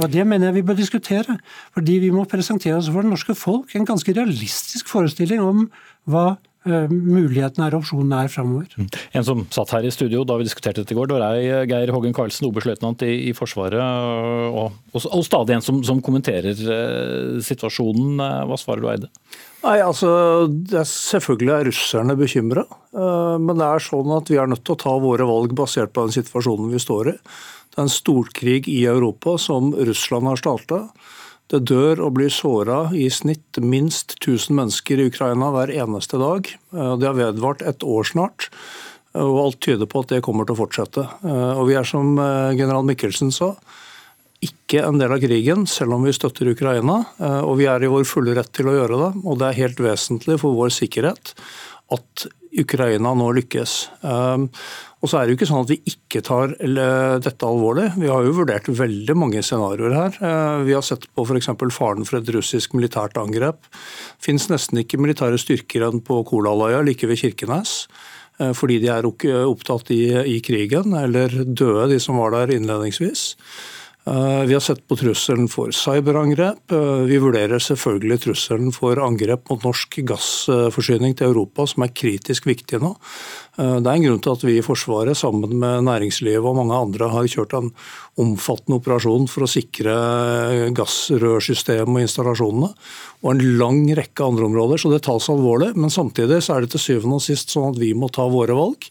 Og Det mener jeg vi bør diskutere. Fordi vi må presentere oss for det norske folk en ganske realistisk forestilling om hva uh, mulighetene er og opsjonene er framover. Mm. En som satt her i studio da vi diskuterte dette i går, det var deg, Geir Hågen Karlsen, oberstløytnant i, i, Forsvaret, og, og, og, stadig en som, som kommenterer situasjonen. Hva svarer du, Eide? Nei, altså, er Selvfølgelig er russerne bekymra, men det er sånn at vi er nødt til å ta våre valg basert på den situasjonen vi står i. Det er en storkrig i Europa som Russland har starta. Det dør og blir såra i snitt minst 1000 mennesker i Ukraina hver eneste dag. Eh, det har vedvart et år snart, og alt tyder på at det kommer til å fortsette. Eh, og vi er, som eh, general Mikkelsen sa, ikke en del av krigen, selv om vi støtter Ukraina. Og vi er i vår fulle rett til å gjøre det. Og det er helt vesentlig for vår sikkerhet at Ukraina nå lykkes. Og så er det jo ikke sånn at vi ikke tar dette alvorlig. Vi har jo vurdert veldig mange scenarioer her. Eh, vi har sett på f.eks. faren for et russisk militært angrep. Finnes nesten ikke militære styrker enn på Kolaløya like ved Kirkenes. Eh, fordi de er opptatt i, i krigen, eller døde, de som var der innledningsvis. Eh, vi har sett på trusselen for cyberangrep. Eh, vi vurderer selvfølgelig trusselen for angrep mot norsk gassforsyning til Europa, som er kritisk viktig nå. Eh, det er en grunn til at vi i Forsvaret sammen med næringslivet og mange andre har kjørt en omfattende operasjon for å sikre gassrørsystem og installasjonene. Og en lang rekke andre områder, så det tas alvorlig. Men samtidig er det til syvende og sist sånn at vi må ta våre valg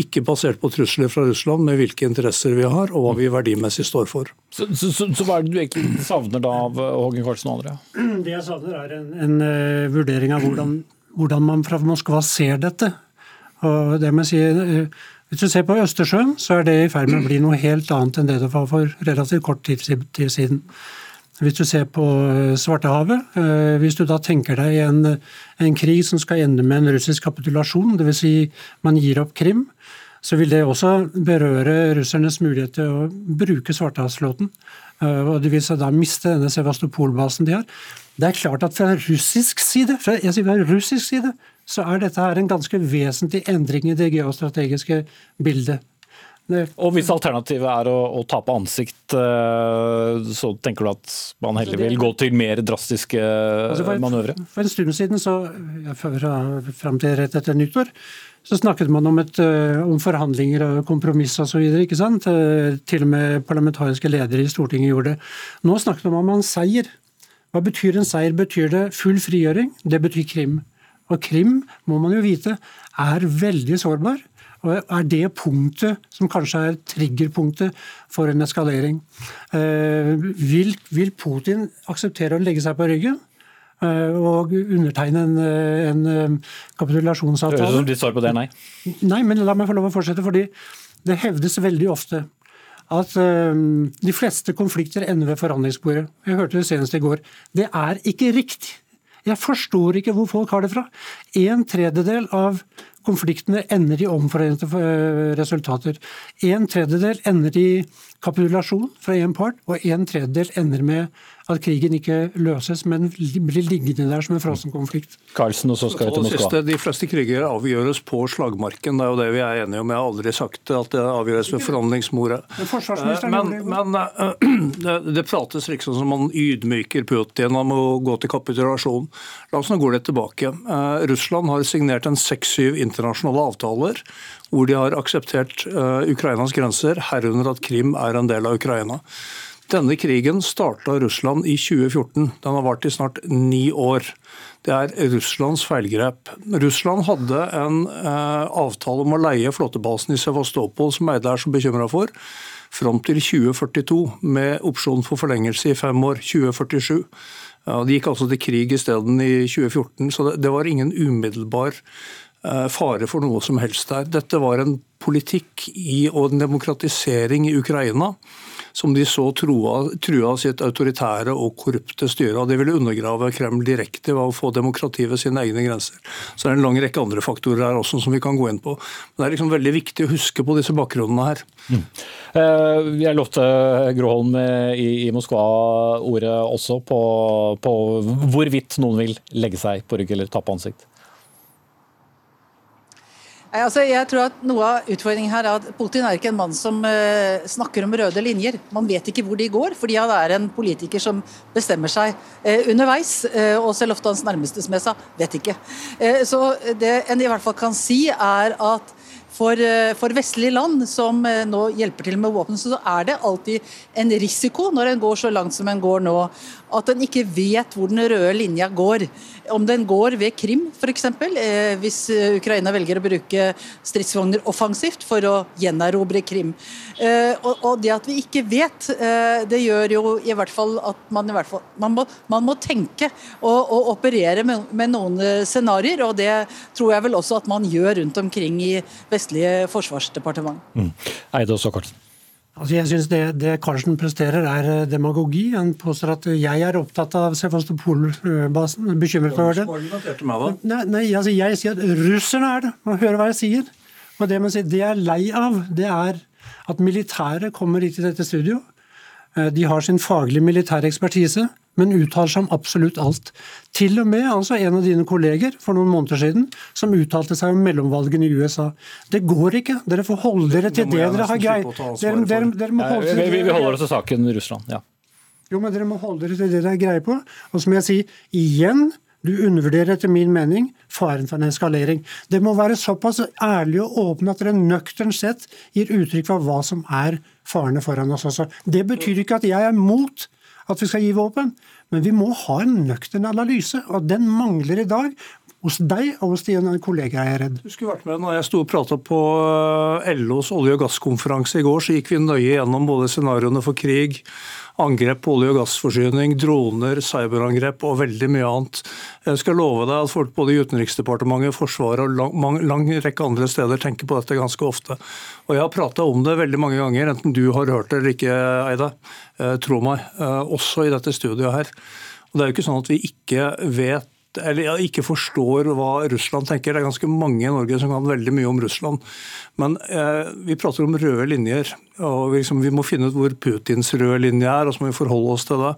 ikke basert på trusler fra Russland, med hvilke interesser vi har og hva vi verdimessig står for. Så, så, så, så hva er det du egentlig savner da av eh, Hågen Karlsen og andre? Det jeg savner er en, en uh, vurdering av hvordan, hvordan, man fra Moskva ser dette. Og det må si, uh, hvis du ser på Østersjøen, så er det i ferd med å bli noe helt annet enn det det var for relativt kort tid, tid siden. Hvis du ser på Svartehavet, hvis du da tenker deg en, en krig som skal ende med en russisk kapitulasjon, dvs. Si man gir opp Krim, så vil det også berøre russernes mulighet til å bruke Svartehavsflåten. og de vil da miste denne Sevastopol-basen de har. Det er klart at fra russisk side, fra, jeg sier fra russisk side så er dette her en ganske vesentlig endring i det geostrategiske bildet. Og Hvis alternativet er å, å tape ansikt, eh, så tenker du at man heller vil gå til mer drastiske altså for, manøvre? For en stund siden, så, fra, fram til rett etter nyttår, så snakket man om, et, eh, om forhandlinger og kompromiss osv. Eh, til og med parlamentariske ledere i Stortinget gjorde det. Nå snakket man om en seier. Hva betyr en seier? Betyr det full frigjøring? Det betyr Krim. Og Krim, må man jo vite, er veldig sårbar. Og er det punktet som kanskje er triggerpunktet for en eskalering. Eh, vil, vil Putin akseptere å legge seg på ryggen? Eh, og undertegne en, en kapitulasjonsavtale. Høres ut som ditt svar på det er nei. Nei, men la meg få lov å fortsette. fordi det hevdes veldig ofte at de fleste konflikter ender ved forhandlingsbordet. Jeg hørte det senest i går. Det er ikke riktig. Jeg forstår ikke hvor folk har det fra. En tredjedel av konfliktene ender i omforente eh, resultater. En tredjedel ender i kapitulasjon fra én part, og en tredjedel ender med at krigen ikke løses, men blir liggende der som en frossen konflikt. Karlsen, og så skal jeg til Moskva. Siste, de fleste kriger avgjøres på slagmarken. Det er jo det vi er enige om. Jeg har aldri sagt at det avgjøres ved forhandlingsbordet. Men, men det, det prates liksom som man ydmyker Putin om å gå til kapitulasjon. La oss nå gå litt tilbake. Eh, Russland har signert en seks-syv internasjonale avtaler hvor de har akseptert eh, Ukrainas grenser, herunder at Krim er en del av Ukraina. Denne krigen starta Russland i 2014. Den har vart i snart ni år. Det er Russlands feilgrep. Russland hadde en eh, avtale om å leie flåtebasen i Sevastopol, som Eide er så bekymra for, fram til 2042, med opsjon for forlengelse i fem år. 2047. Ja, de gikk altså til krig isteden i 2014, så det, det var ingen umiddelbar eh, fare for noe som helst der. Dette var en politikk i, og en demokratisering i Ukraina som de så trua, trua sitt autoritære og korrupte styre. og Det ville undergrave Kreml direkte ved å få demokrati ved sine egne grenser. Så det er en lang rekke andre faktorer her også som vi kan gå inn på. Men det er liksom veldig viktig å huske på disse bakgrunnene her. Mm. Eh, jeg lovte Groholm i, Moskva ordet også på, på hvorvidt noen vil legge seg på rygg eller tappe ansikt. Altså, jeg tror at Noe av utfordringen her er at Putin er ikke en mann som uh, snakker om røde linjer. Man vet ikke hvor de går, fordi han er en politiker som bestemmer seg uh, underveis. Uh, og selv ofte hans nærmeste, som jeg sa, vet ikke. så det en i hvert fall kan si, er at for, for, vestlige land som nå hjelper til med våpen, så er det alltid en risiko når en går så langt som en går nå, at en ikke vet hvor den røde linja går. Om den går ved Krim f.eks., eh, hvis eh, Ukraina velger å bruke stridsvogner offensivt for å gjenerobre Krim. Eh, og, det at vi ikke vet, eh, det gjør jo i hvert fall at man fall Man må, man må tenke og, og, operere med, med noen eh, scenarioer, og det tror jeg vel også at man gjør rundt omkring i vestlige forsvarsdepartement. Mm. Eide også, Karlsen. Altså jeg synes det, det Karlsen presterer, er eh, demagogi. Han påstår at jeg er opptatt av Sevastopol-basen. Bekymret over det. Nei, nei, altså jeg sier at russerne er det. Man hører hva jeg sier. Og det, sier, det jeg er lei av, det er at militæret kommer hit til dette studio. Eh, de har sin faglige militære ekspertise men uttaler seg om absolutt alt. Til og med altså en av dine kolleger for noen måneder siden som uttalte seg om mellomvalgene i USA. Det går ikke. Dere får holde dere til det, dere har greid. Dere, dere, dere må holde vi, vi, holder oss til saken Russland, ja. Jo, men dere må holde dere til det dere er greie på. Og som jeg sier, igjen, du undervurderer etter min mening faren for en eskalering. Det må være såpass ærlig og åpne at dere nøkternt sett gir uttrykk for hva som er farene foran oss også. Det betyr ikke at jeg er mot at vi skal gi våpen, men vi må ha en nøktern analyse, og den mangler i dag hos deg og hos dine kollegaer, er jeg redd. Du skulle vært med når jeg sto og prata på eh, LOs olje- og gasskonferanse i går, så gikk vi nøye gjennom både scenarioene for krig, angrep på olje- og gassforsyning, droner, cyberangrep og veldig mye annet. Jeg skal love deg at folk både i Utenriksdepartementet, Forsvaret og lang, lang rekke andre steder tenker på dette ganske ofte. Og Jeg har prata om det veldig mange ganger, enten du har hørt det eller ikke, Eide. Eh, tro meg. Eh, også i dette studioet her. Og Det er jo ikke sånn at vi ikke vet eller ikke forstår hva Russland tenker. Det er ganske mange i Norge som kan veldig mye om Russland. Men eh, vi prater om røde linjer. og liksom, Vi må finne ut hvor Putins røde linje er, og så må vi forholde oss til det.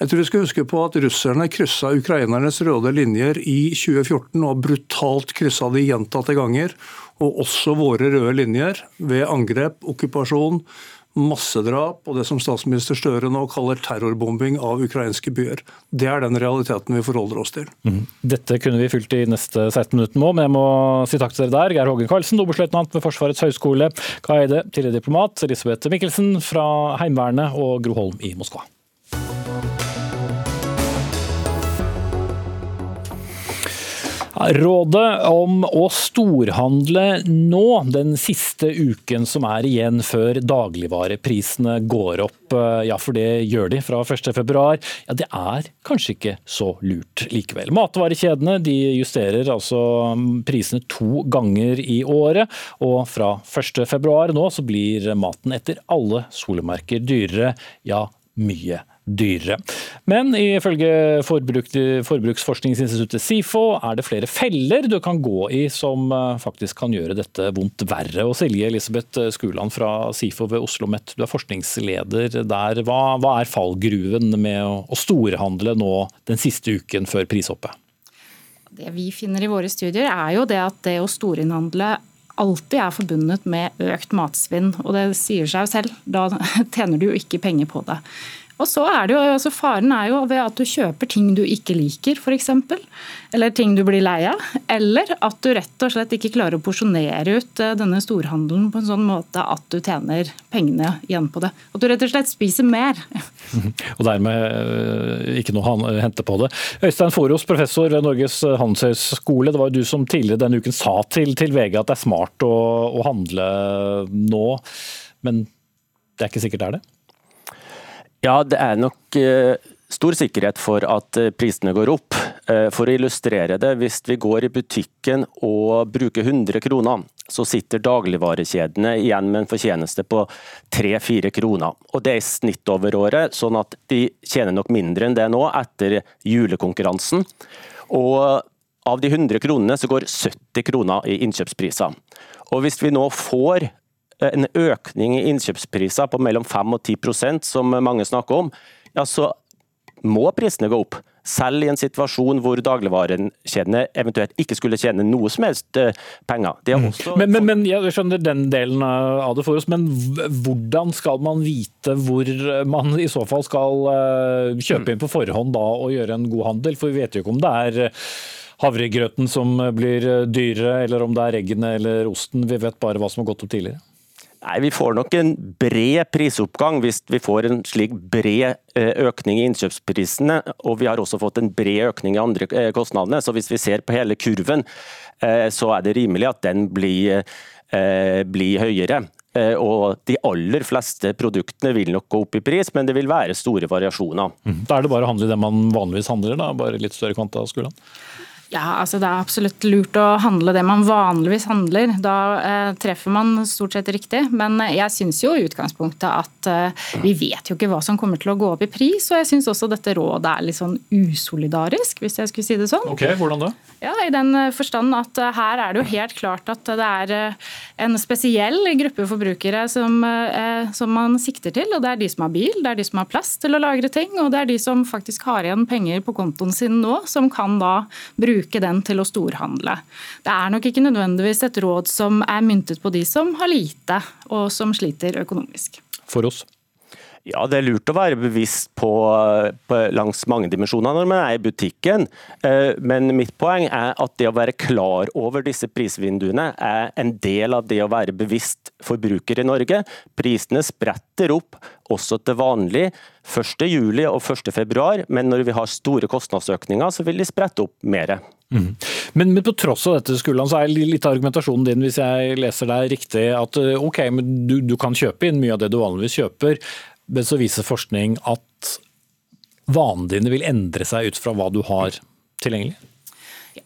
Jeg tror vi skal huske på at russerne kryssa ukrainernes røde linjer i 2014 og brutalt kryssa de gjentatte ganger. Og også våre røde linjer ved angrep, okkupasjon, massedrap og det som statsminister Støre nå kaller terrorbombing av ukrainske byer. Det er den realiteten vi forholder oss til. Mm. Dette kunne vi fylt i neste 16 minutter nå, men jeg må si takk til dere der. Geir Hågen Karlsen, oberstløytnant ved Forsvarets høgskole. Kai Eide, tidligere diplomat. Elisabeth Mikkelsen fra Heimevernet og Gro Holm i Moskva. Rådet om å storhandle nå, den siste uken som er igjen før dagligvareprisene går opp, ja for det gjør de fra 1.2, ja det er kanskje ikke så lurt likevel. Matvarekjedene de justerer altså prisene to ganger i året, og fra 1.2 nå så blir maten etter alle solemerker dyrere, ja mye dyrere. Men ifølge Forbruksforskningsinstituttet SIFO er det flere feller du kan gå i som eh, faktisk kan gjøre dette vondt verre. Og Silje Elisabeth Skuland fra SIFO ved Oslo OsloMet, du er forskningsleder der. Hva, hva er fallgruven med å storhandle nå den siste uken før prishoppet? Det vi finner i våre studier er jo det at det å storinnhandle alltid er forbundet med økt matsvinn. Og det sier seg jo selv, da tjener du jo ikke penger på det. Og så er det jo, altså Faren er jo ved at du kjøper ting du ikke liker, f.eks. Eller ting du blir lei av. Eller at du rett og slett ikke klarer å porsjonere ut eh, denne storhandelen på en sånn måte at du tjener pengene igjen på det. At du rett og slett spiser mer. Og dermed eh, ikke noe å hente på det. Øystein Foros, professor ved Norges handelshøyskole. Det var jo du som tidligere denne uken sa til, til VG at det er smart å, å handle nå. Men det er ikke sikkert det er det? Ja, det er nok eh, stor sikkerhet for at eh, prisene går opp. Eh, for å illustrere det, hvis vi går i butikken og bruker 100 kroner, så sitter dagligvarekjedene igjen med en fortjeneste på 3-4 kroner. Og Det er i snitt over året, sånn at de tjener nok mindre enn det nå etter julekonkurransen. Og av de 100 kronene så går 70 kroner i innkjøpspriser. Og Hvis vi nå får en økning i innkjøpspriser på mellom 5 og 10% som mange snakker om, ja, så må prisene gå opp. Selv i en situasjon hvor dagligvarekjedene eventuelt ikke skulle tjene noe som helst eh, penger. Også... men, men, men, Jeg skjønner den delen av det for oss, men hvordan skal man vite hvor man i så fall skal eh, kjøpe inn på forhånd da og gjøre en god handel? For vi vet jo ikke om det er havregrøten som blir dyrere, eller om det er eggene eller osten. Vi vet bare hva som har gått opp tidligere. Nei, Vi får nok en bred prisoppgang hvis vi får en slik bred eh, økning i innkjøpsprisene. Og vi har også fått en bred økning i andre eh, kostnadene. Så hvis vi ser på hele kurven, eh, så er det rimelig at den blir, blir høyere. Og De aller fleste produktene vil nok gå opp i pris, men det vil være store variasjoner. Mm. Da er det bare å handle det man vanligvis handler, da? bare litt større kvanta? Skulderen. Ja, altså Det er absolutt lurt å handle det man vanligvis handler. Da eh, treffer man stort sett riktig. Men jeg syns jo i utgangspunktet at eh, vi vet jo ikke hva som kommer til å gå opp i pris. Og jeg syns også dette rådet er litt sånn usolidarisk, hvis jeg skulle si det sånn. Ok, Hvordan da? Ja, I den eh, forstand at eh, her er det jo helt klart at det er eh, en spesiell gruppe forbrukere som, eh, som man sikter til. og Det er de som har bil, det er de som har plass til å lagre ting, og det er de som faktisk har igjen penger på kontoen sin nå, som kan da bruke bruke den til å storhandle. Det er nok ikke nødvendigvis et råd som er myntet på de som har lite, og som sliter økonomisk. For oss. Ja, det er lurt å være bevisst på, på, langs mange dimensjoner når man er i butikken. Eh, men mitt poeng er at det å være klar over disse prisvinduene er en del av det å være bevisst forbruker i Norge. Prisene spretter opp også til vanlig 1.7 og 1.2, men når vi har store kostnadsøkninger, så vil de sprette opp mer. Mm. Men, men, på tross av dette Skulland, så er litt av argumentasjonen din hvis jeg leser deg riktig, at eh, ok, men du, du kan kjøpe inn mye av det du vanligvis kjøper, men så viser forskning at vanene dine vil endre seg ut fra hva du har tilgjengelig?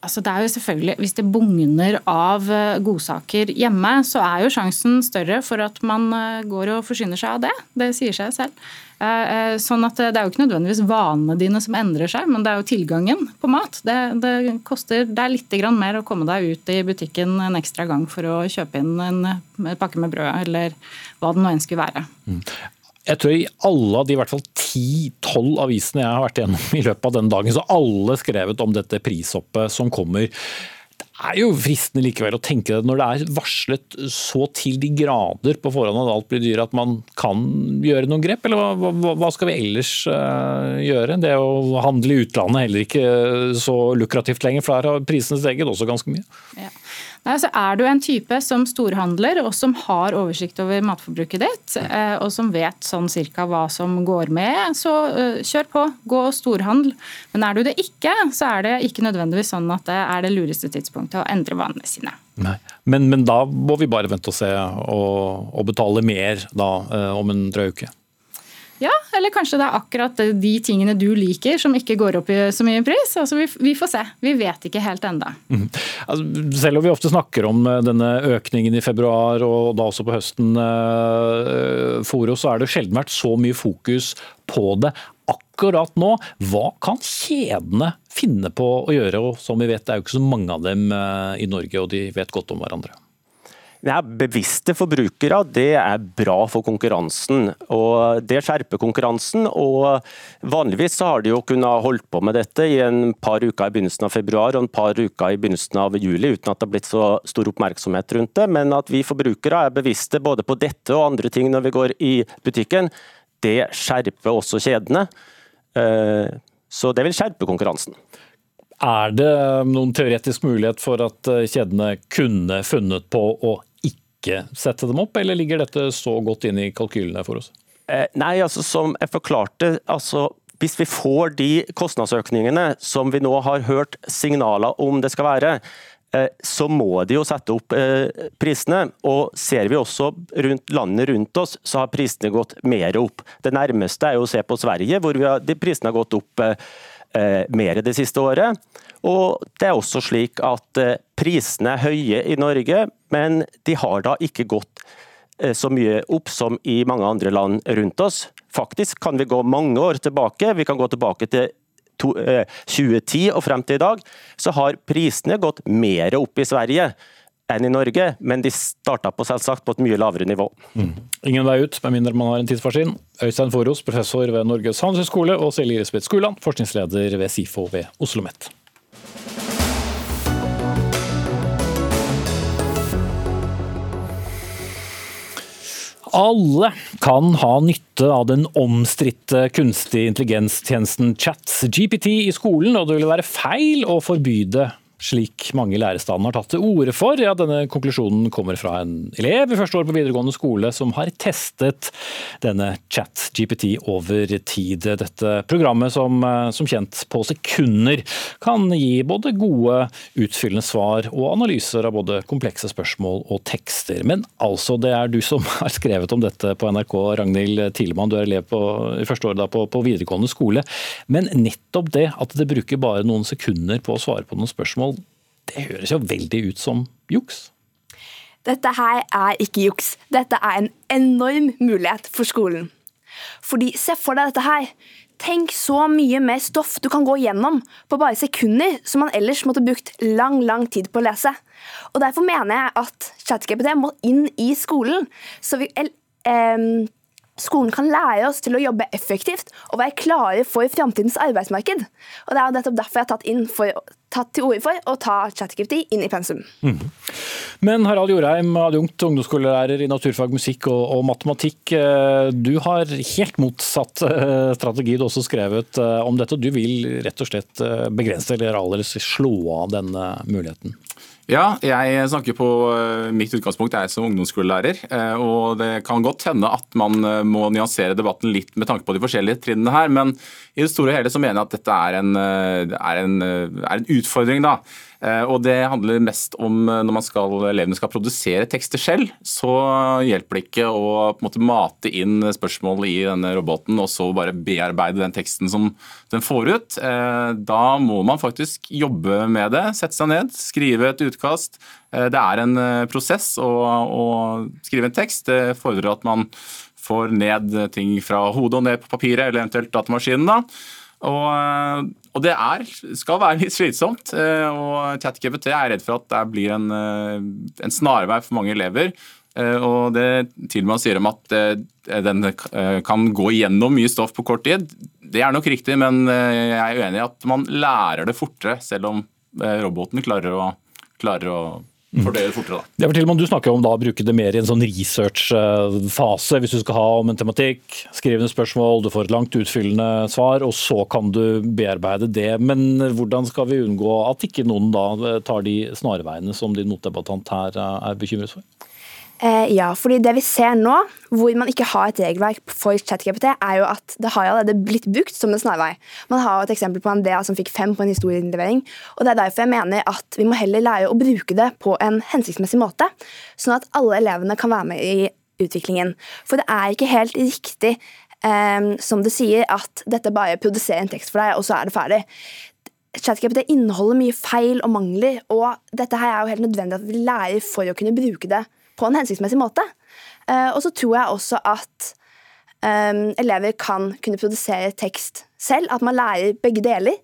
Altså det er jo selvfølgelig, Hvis det bugner av eh, godsaker hjemme, så er jo sjansen større for at man eh, går og forsyner seg av det. Det sier seg selv. Eh, sånn at Det er jo ikke nødvendigvis vanene dine som endrer seg, men det er jo tilgangen på mat. Det, det koster det er litt mer å komme deg ut i butikken en ekstra gang for å kjøpe inn en pakke med brød, eller hva det nå enn skulle være. Jeg tror i alle av de i hvert fall ti-tolv avisene jeg har vært igjennom i løpet av denne dagen, så alle skrevet om dette prishoppet som kommer. Det er jo fristende likevel å tenke det når det er varslet så til de grader på forhånd at alt blir dyrere, at man kan gjøre noen grep? Eller hva, hva, skal vi ellers uh, gjøre? Det å handle i utlandet er heller ikke så lukrativt lenger, for der har prisene steget også ganske mye. Ja. Nei, så Er du en type som storhandler og som har oversikt over matforbruket ditt, eh, og som vet sånn cirka hva som går med, så eh, kjør på. Gå og storhandel. Men er du det ikke, så er det ikke nødvendigvis sånn at det er det lureste tidspunktet å endre vanene sine. Nei, men, men da må vi bare vente og se og, og betale mer da, eh, om en drøy uke. Ja, eller kanskje det er akkurat de tingene du liker som ikke går opp i så mye pris. Altså, vi, vi får se. Vi vet ikke helt enda. Mm. Altså, selv om vi ofte snakker om eh, denne økningen i februar og da også på høsten, for oss, så er det sjelden vært så mye fokus på det akkurat nå. Hva kan kjedene finne på å gjøre? Og som vi vet, det er jo ikke så mange av dem uh, i Norge, og de vet godt om hverandre. Ja, bevisste forbrukere det er bra for konkurransen. og Det skjerper konkurransen. og Vanligvis har de jo kunnet holdt på med dette i en par uker i begynnelsen av februar og en par uker i begynnelsen av juli uten at det har blitt så stor oppmerksomhet rundt det. Men at vi forbrukere er bevisste både på dette og andre ting når vi går i butikken, det skjerper også kjedene. Eh, så det vil skjerpe konkurransen. Er det noen teoretisk mulighet for at eh, kjedene kunne funnet på å ikke sette dem opp, eller ligger dette så godt inn i kalkylene for oss? Eh, nei, altså som jeg forklarte, altså hvis vi får de kostnadsøkningene som vi nå har hørt signaler om det skal være, eh, så må de jo sette opp eh, prisene. Og ser vi også rundt landet rundt oss, så har prisene gått mer opp. Det nærmeste er jo å se på Sverige, hvor har, de prisene har gått opp mer det siste året. Og det er også slik at prisene er høye i Norge, men de har da ikke gått eh, så mye opp som i mange andre land rundt oss. Faktisk kan vi gå mange år tilbake. Vi kan gå tilbake til 2010 eh, og frem til i dag. Så har prisene gått mer opp i Sverige enn i Norge, men de starta på selvsagt på et mye lavere nivå. Mm. Ingen vei ut, med mindre man har en tidsmaskin. Øystein Foros, professor ved Norges handelshøyskole, og Silje Iresbeth Skuland, forskningsleder ved SIFO ved Oslo OsloMet. Alle kan ha nytte av den omstridte kunstig intelligenstjenesten ChatGPT i skolen, og det ville være feil å forby det slik mange i lærerstanden har tatt til orde for. Ja, denne konklusjonen kommer fra en elev i første år på videregående skole som har testet denne chat-GPT over tid. Dette programmet som, eh, som kjent på sekunder kan gi både gode, utfyllende svar og analyser av både komplekse spørsmål og tekster. Men altså, det er du som har skrevet om dette på NRK, Ragnhild Tilemann. Du er elev på, første år på, på videregående skole. Men nettopp det at det bruker bare noen sekunder på å svare på noen spørsmål, det høres jo veldig ut som juks. Dette her er ikke juks. Dette er en enorm mulighet for skolen. Fordi, se for deg dette her. Tenk så mye mer stoff du kan gå gjennom på bare sekunder, som man ellers måtte brukt lang lang tid på å lese. Og Derfor mener jeg at ChatGPT må inn i skolen. Så vi, eh, Skolen kan lære oss til å jobbe effektivt og være klare for framtidens arbeidsmarked. Og Det er nettopp derfor jeg har tatt, for, tatt til orde for å ta ChatGPT inn i pensum. Mm. Men Harald Jorheim, adjunkt ungdomsskolelærer i naturfag, musikk og, og, matematikk. Eh, du har helt motsatt eh, strategi du også skrevet eh, om dette. Du vil rett og slett begrense eller aller slå av denne muligheten. Ja, jeg snakker på eh, mitt utgangspunkt er som ungdomsskolelærer. Eh, og Det kan godt hende at man eh, må nyansere debatten litt med tanke på de forskjellige trinnene her. Men i det store og hele så mener jeg at dette er en, er en, er en utfordring. da. Eh, og Det handler mest om eh, når man skal, elevene skal produsere tekster selv, så hjelper det ikke å på en måte mate inn spørsmål i denne roboten og så bare bearbeide den teksten som den får ut. Eh, da må man faktisk jobbe med det, sette seg ned, skrive et utkast. Det er en prosess å, å skrive en tekst. Det fordrer at man får ned ting fra hodet og ned på papiret, eller eventuelt datamaskinen. da. Og, og, det er, skal være litt slitsomt. Eh, og ChatGPT er redd for at det blir en, eh, en snarvei for mange elever. Og det til man sier om at den kan gå igjennom mye stoff på kort tid, det er nok riktig, men jeg er uenig i at man lærer det fortere, selv om roboten klarer å, klarer å fordele fortere. Da. Ja, fortell, du snakker om da, å bruke det mer i en sånn research-fase. Hvis du skal ha om en tematikk, skrive ned spørsmål, du får et langt utfyllende svar, og så kan du bearbeide det. Men hvordan skal vi unngå at ikke noen da tar de snarveiene som din motdebattant her er bekymret for? Eh, ja, fordi det vi ser nå, hvor man ikke har et regelverk for ChatGPT, er jo at det har allerede blitt brukt som en snarvei. Man har et eksempel på en DA som fikk fem på en historieinnlevering. og Det er derfor jeg mener at vi må heller lære å bruke det på en hensiktsmessig måte, sånn at alle elevene kan være med i utviklingen. For det er ikke helt riktig, eh, som du sier, at dette bare produserer en tekst for deg, og så er det ferdig. ChatGPT inneholder mye feil og mangler, og dette her er jo helt nødvendig at vi lærer for å kunne bruke det på en hensiktsmessig måte. Eh, og så tror jeg også at um, elever kan kunne produsere tekst selv, at man lærer begge deler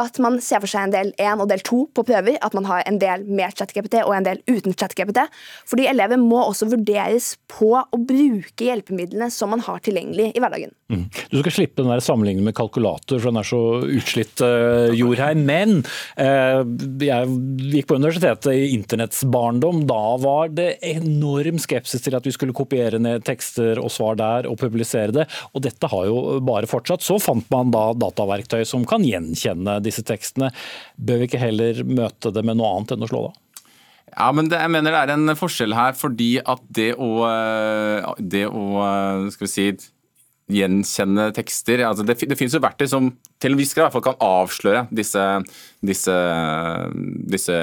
at man ser for seg en del 1 og del 2 på prøver. At man har en del med ChatGPT og en del uten ChatGPT. Fordi elever må også vurderes på å bruke hjelpemidlene som man har tilgjengelig i hverdagen. Mm. Du skal slippe den der sammenligningen med kalkulator, for den er så utslitt, uh, her, Men uh, jeg gikk på universitetet i internetts barndom. Da var det enorm skepsis til at vi skulle kopiere ned tekster og svar der og publisere det. Og dette har jo bare fortsatt. Så fant man da dataverktøy som kan gjenkjenne disse tekstene. Bør vi ikke heller møte det med noe annet enn å slå det Ja, men det, jeg mener det er en forskjell her, fordi at det å, eh, det å skal vi si, gjenkjenne tekster. Altså det, det, finnes jo verktøy som til en viss grad i hvert fall kan avsløre disse, disse, disse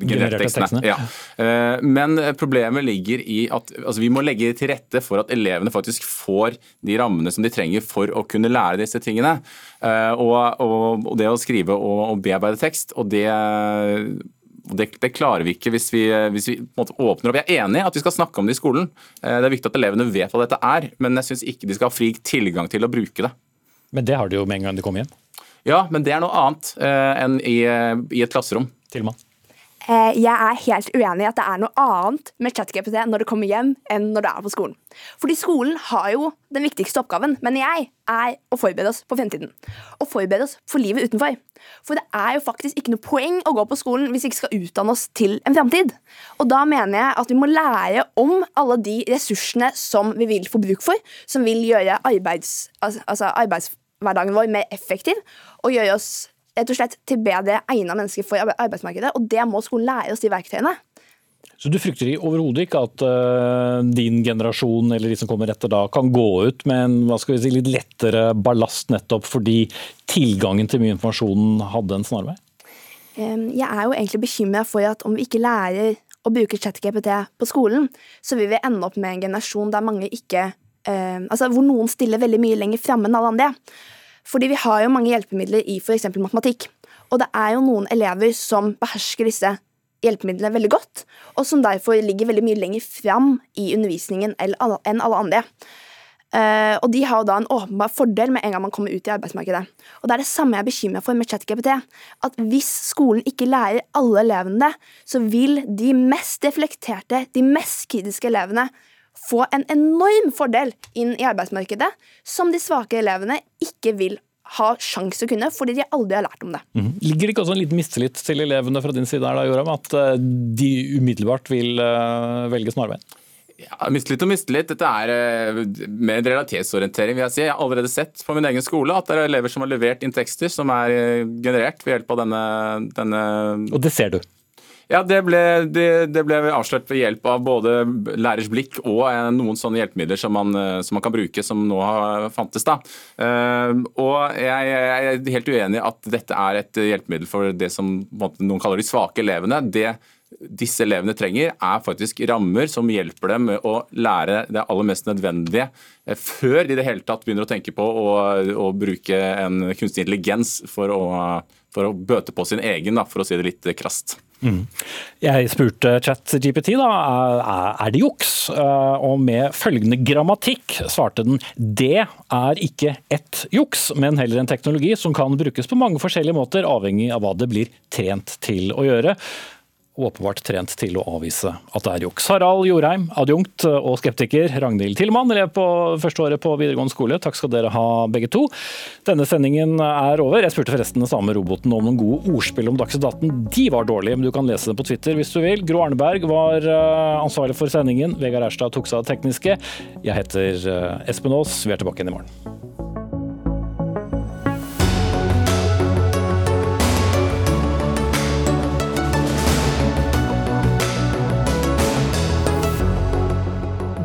genererte. Ja. Eh, men problemet ligger i at altså vi må legge til rette for at elevene faktisk får de rammene som de trenger for å kunne lære disse tingene. Eh, og, og, og det å skrive og, og bearbeide tekst, og det det, det, klarer vi ikke hvis vi, hvis vi åpner opp. Jeg er enig i at vi skal snakke om det i skolen. Eh, det er viktig at elevene vet hva dette er, men jeg syns ikke de skal ha fri tilgang til å bruke det. Men det har de jo med en gang de kommer hjem? Ja, men det er noe annet eh, enn i, eh, i et klasserom. Til og Eh, jeg er helt uenig i at det er noe annet med ChatGPT når det kommer hjem, enn når det er på skolen. Fordi skolen har jo den viktigste oppgaven, mener jeg, er å forberede oss på fremtiden. Å forberede oss for livet utenfor. For det er jo faktisk ikke noe poeng å gå på skolen hvis vi ikke skal utdanne oss til en fremtid. Og da mener jeg at vi må lære om alle de ressursene som vi vil få bruk for, som vil gjøre arbeids, altså arbeidshverdagen vår mer effektiv, og gjøre oss rett og slett til bedre egna mennesker for arbeidsmarkedet. Og det må skolen lære oss de verktøyene. Så du frykter overhodet ikke at uh, din generasjon eller de som kommer etter da, kan gå ut med en hva skal vi si, litt lettere ballast nettopp fordi tilgangen til mye informasjon hadde en snarvei? Um, jeg er jo egentlig bekymra for at om vi ikke lærer å bruke ChatGPT på skolen, så vil vi ende opp med en generasjon der mange ikke uh, Altså hvor noen stiller veldig mye lenger framme enn alle andre. Fordi vi har jo mange hjelpemidler i f.eks. matematikk. Og det er jo noen elever som behersker disse hjelpemidlene veldig godt, og som derfor ligger veldig mye lenger fram i undervisningen enn alle andre. Uh, og de har jo da en åpenbar fordel med en gang man kommer ut i arbeidsmarkedet. Og det er det samme jeg er bekymra for med ChatGPT. At hvis skolen ikke lærer alle elevene det, så vil de mest reflekterte, de mest kritiske elevene få en enorm fordel inn i arbeidsmarkedet som de svake elevene ikke vil ha sjanse å kunne, fordi de aldri har lært om det. Mm. Ligger det ikke også en liten mistillit til elevene fra din side her, da, Joram, at eh, de umiddelbart vil eh, velge snarveien? Ja, mistillit og mistillit. Dette er uh, mer realitetsorientering. vil Jeg si. Jeg har allerede sett på min egen skole at det er elever som har levert inn tekster som er generert ved hjelp av denne, denne Og det ser du? Ja, det ble, det, det ble, avslørt ved hjelp av både lærers blikk og eh, noen sånne hjelpemidler som man, eh, som man kan bruke, som nå fantes. da. Uh, og jeg, jeg, er helt uenig i at dette er et hjelpemiddel for det som noen kaller de svake elevene. Det disse elevene trenger, er faktisk rammer som hjelper dem med å lære det aller mest nødvendige før de i det hele tatt begynner å tenke på å, å bruke en kunstig intelligens for å, for å bøte på sin egen, for å si det litt krast. Mm. Jeg spurte ChatGPT da, er det juks, eh, og med følgende grammatikk svarte den det er ikke ett juks, men heller en teknologi som kan brukes på mange forskjellige måter, avhengig av hva det blir trent til å gjøre åpenbart trent til å avvise at det er juks. Harald Jorheim, adjunkt og skeptiker. Ragnhild Tillmann, elev på førsteåret på videregående skole. Takk skal dere ha, begge to. Denne sendingen er over. Jeg spurte forresten den samme roboten om noen gode ordspill om Dagsnytt 18. De var dårlige, men du kan lese dem på Twitter hvis du vil. Gro Arneberg var eh, ansvarlig for sendingen. Vegard Erstad tok seg av det tekniske. Jeg heter eh, Espen Aas. Vi er tilbake igjen i morgen.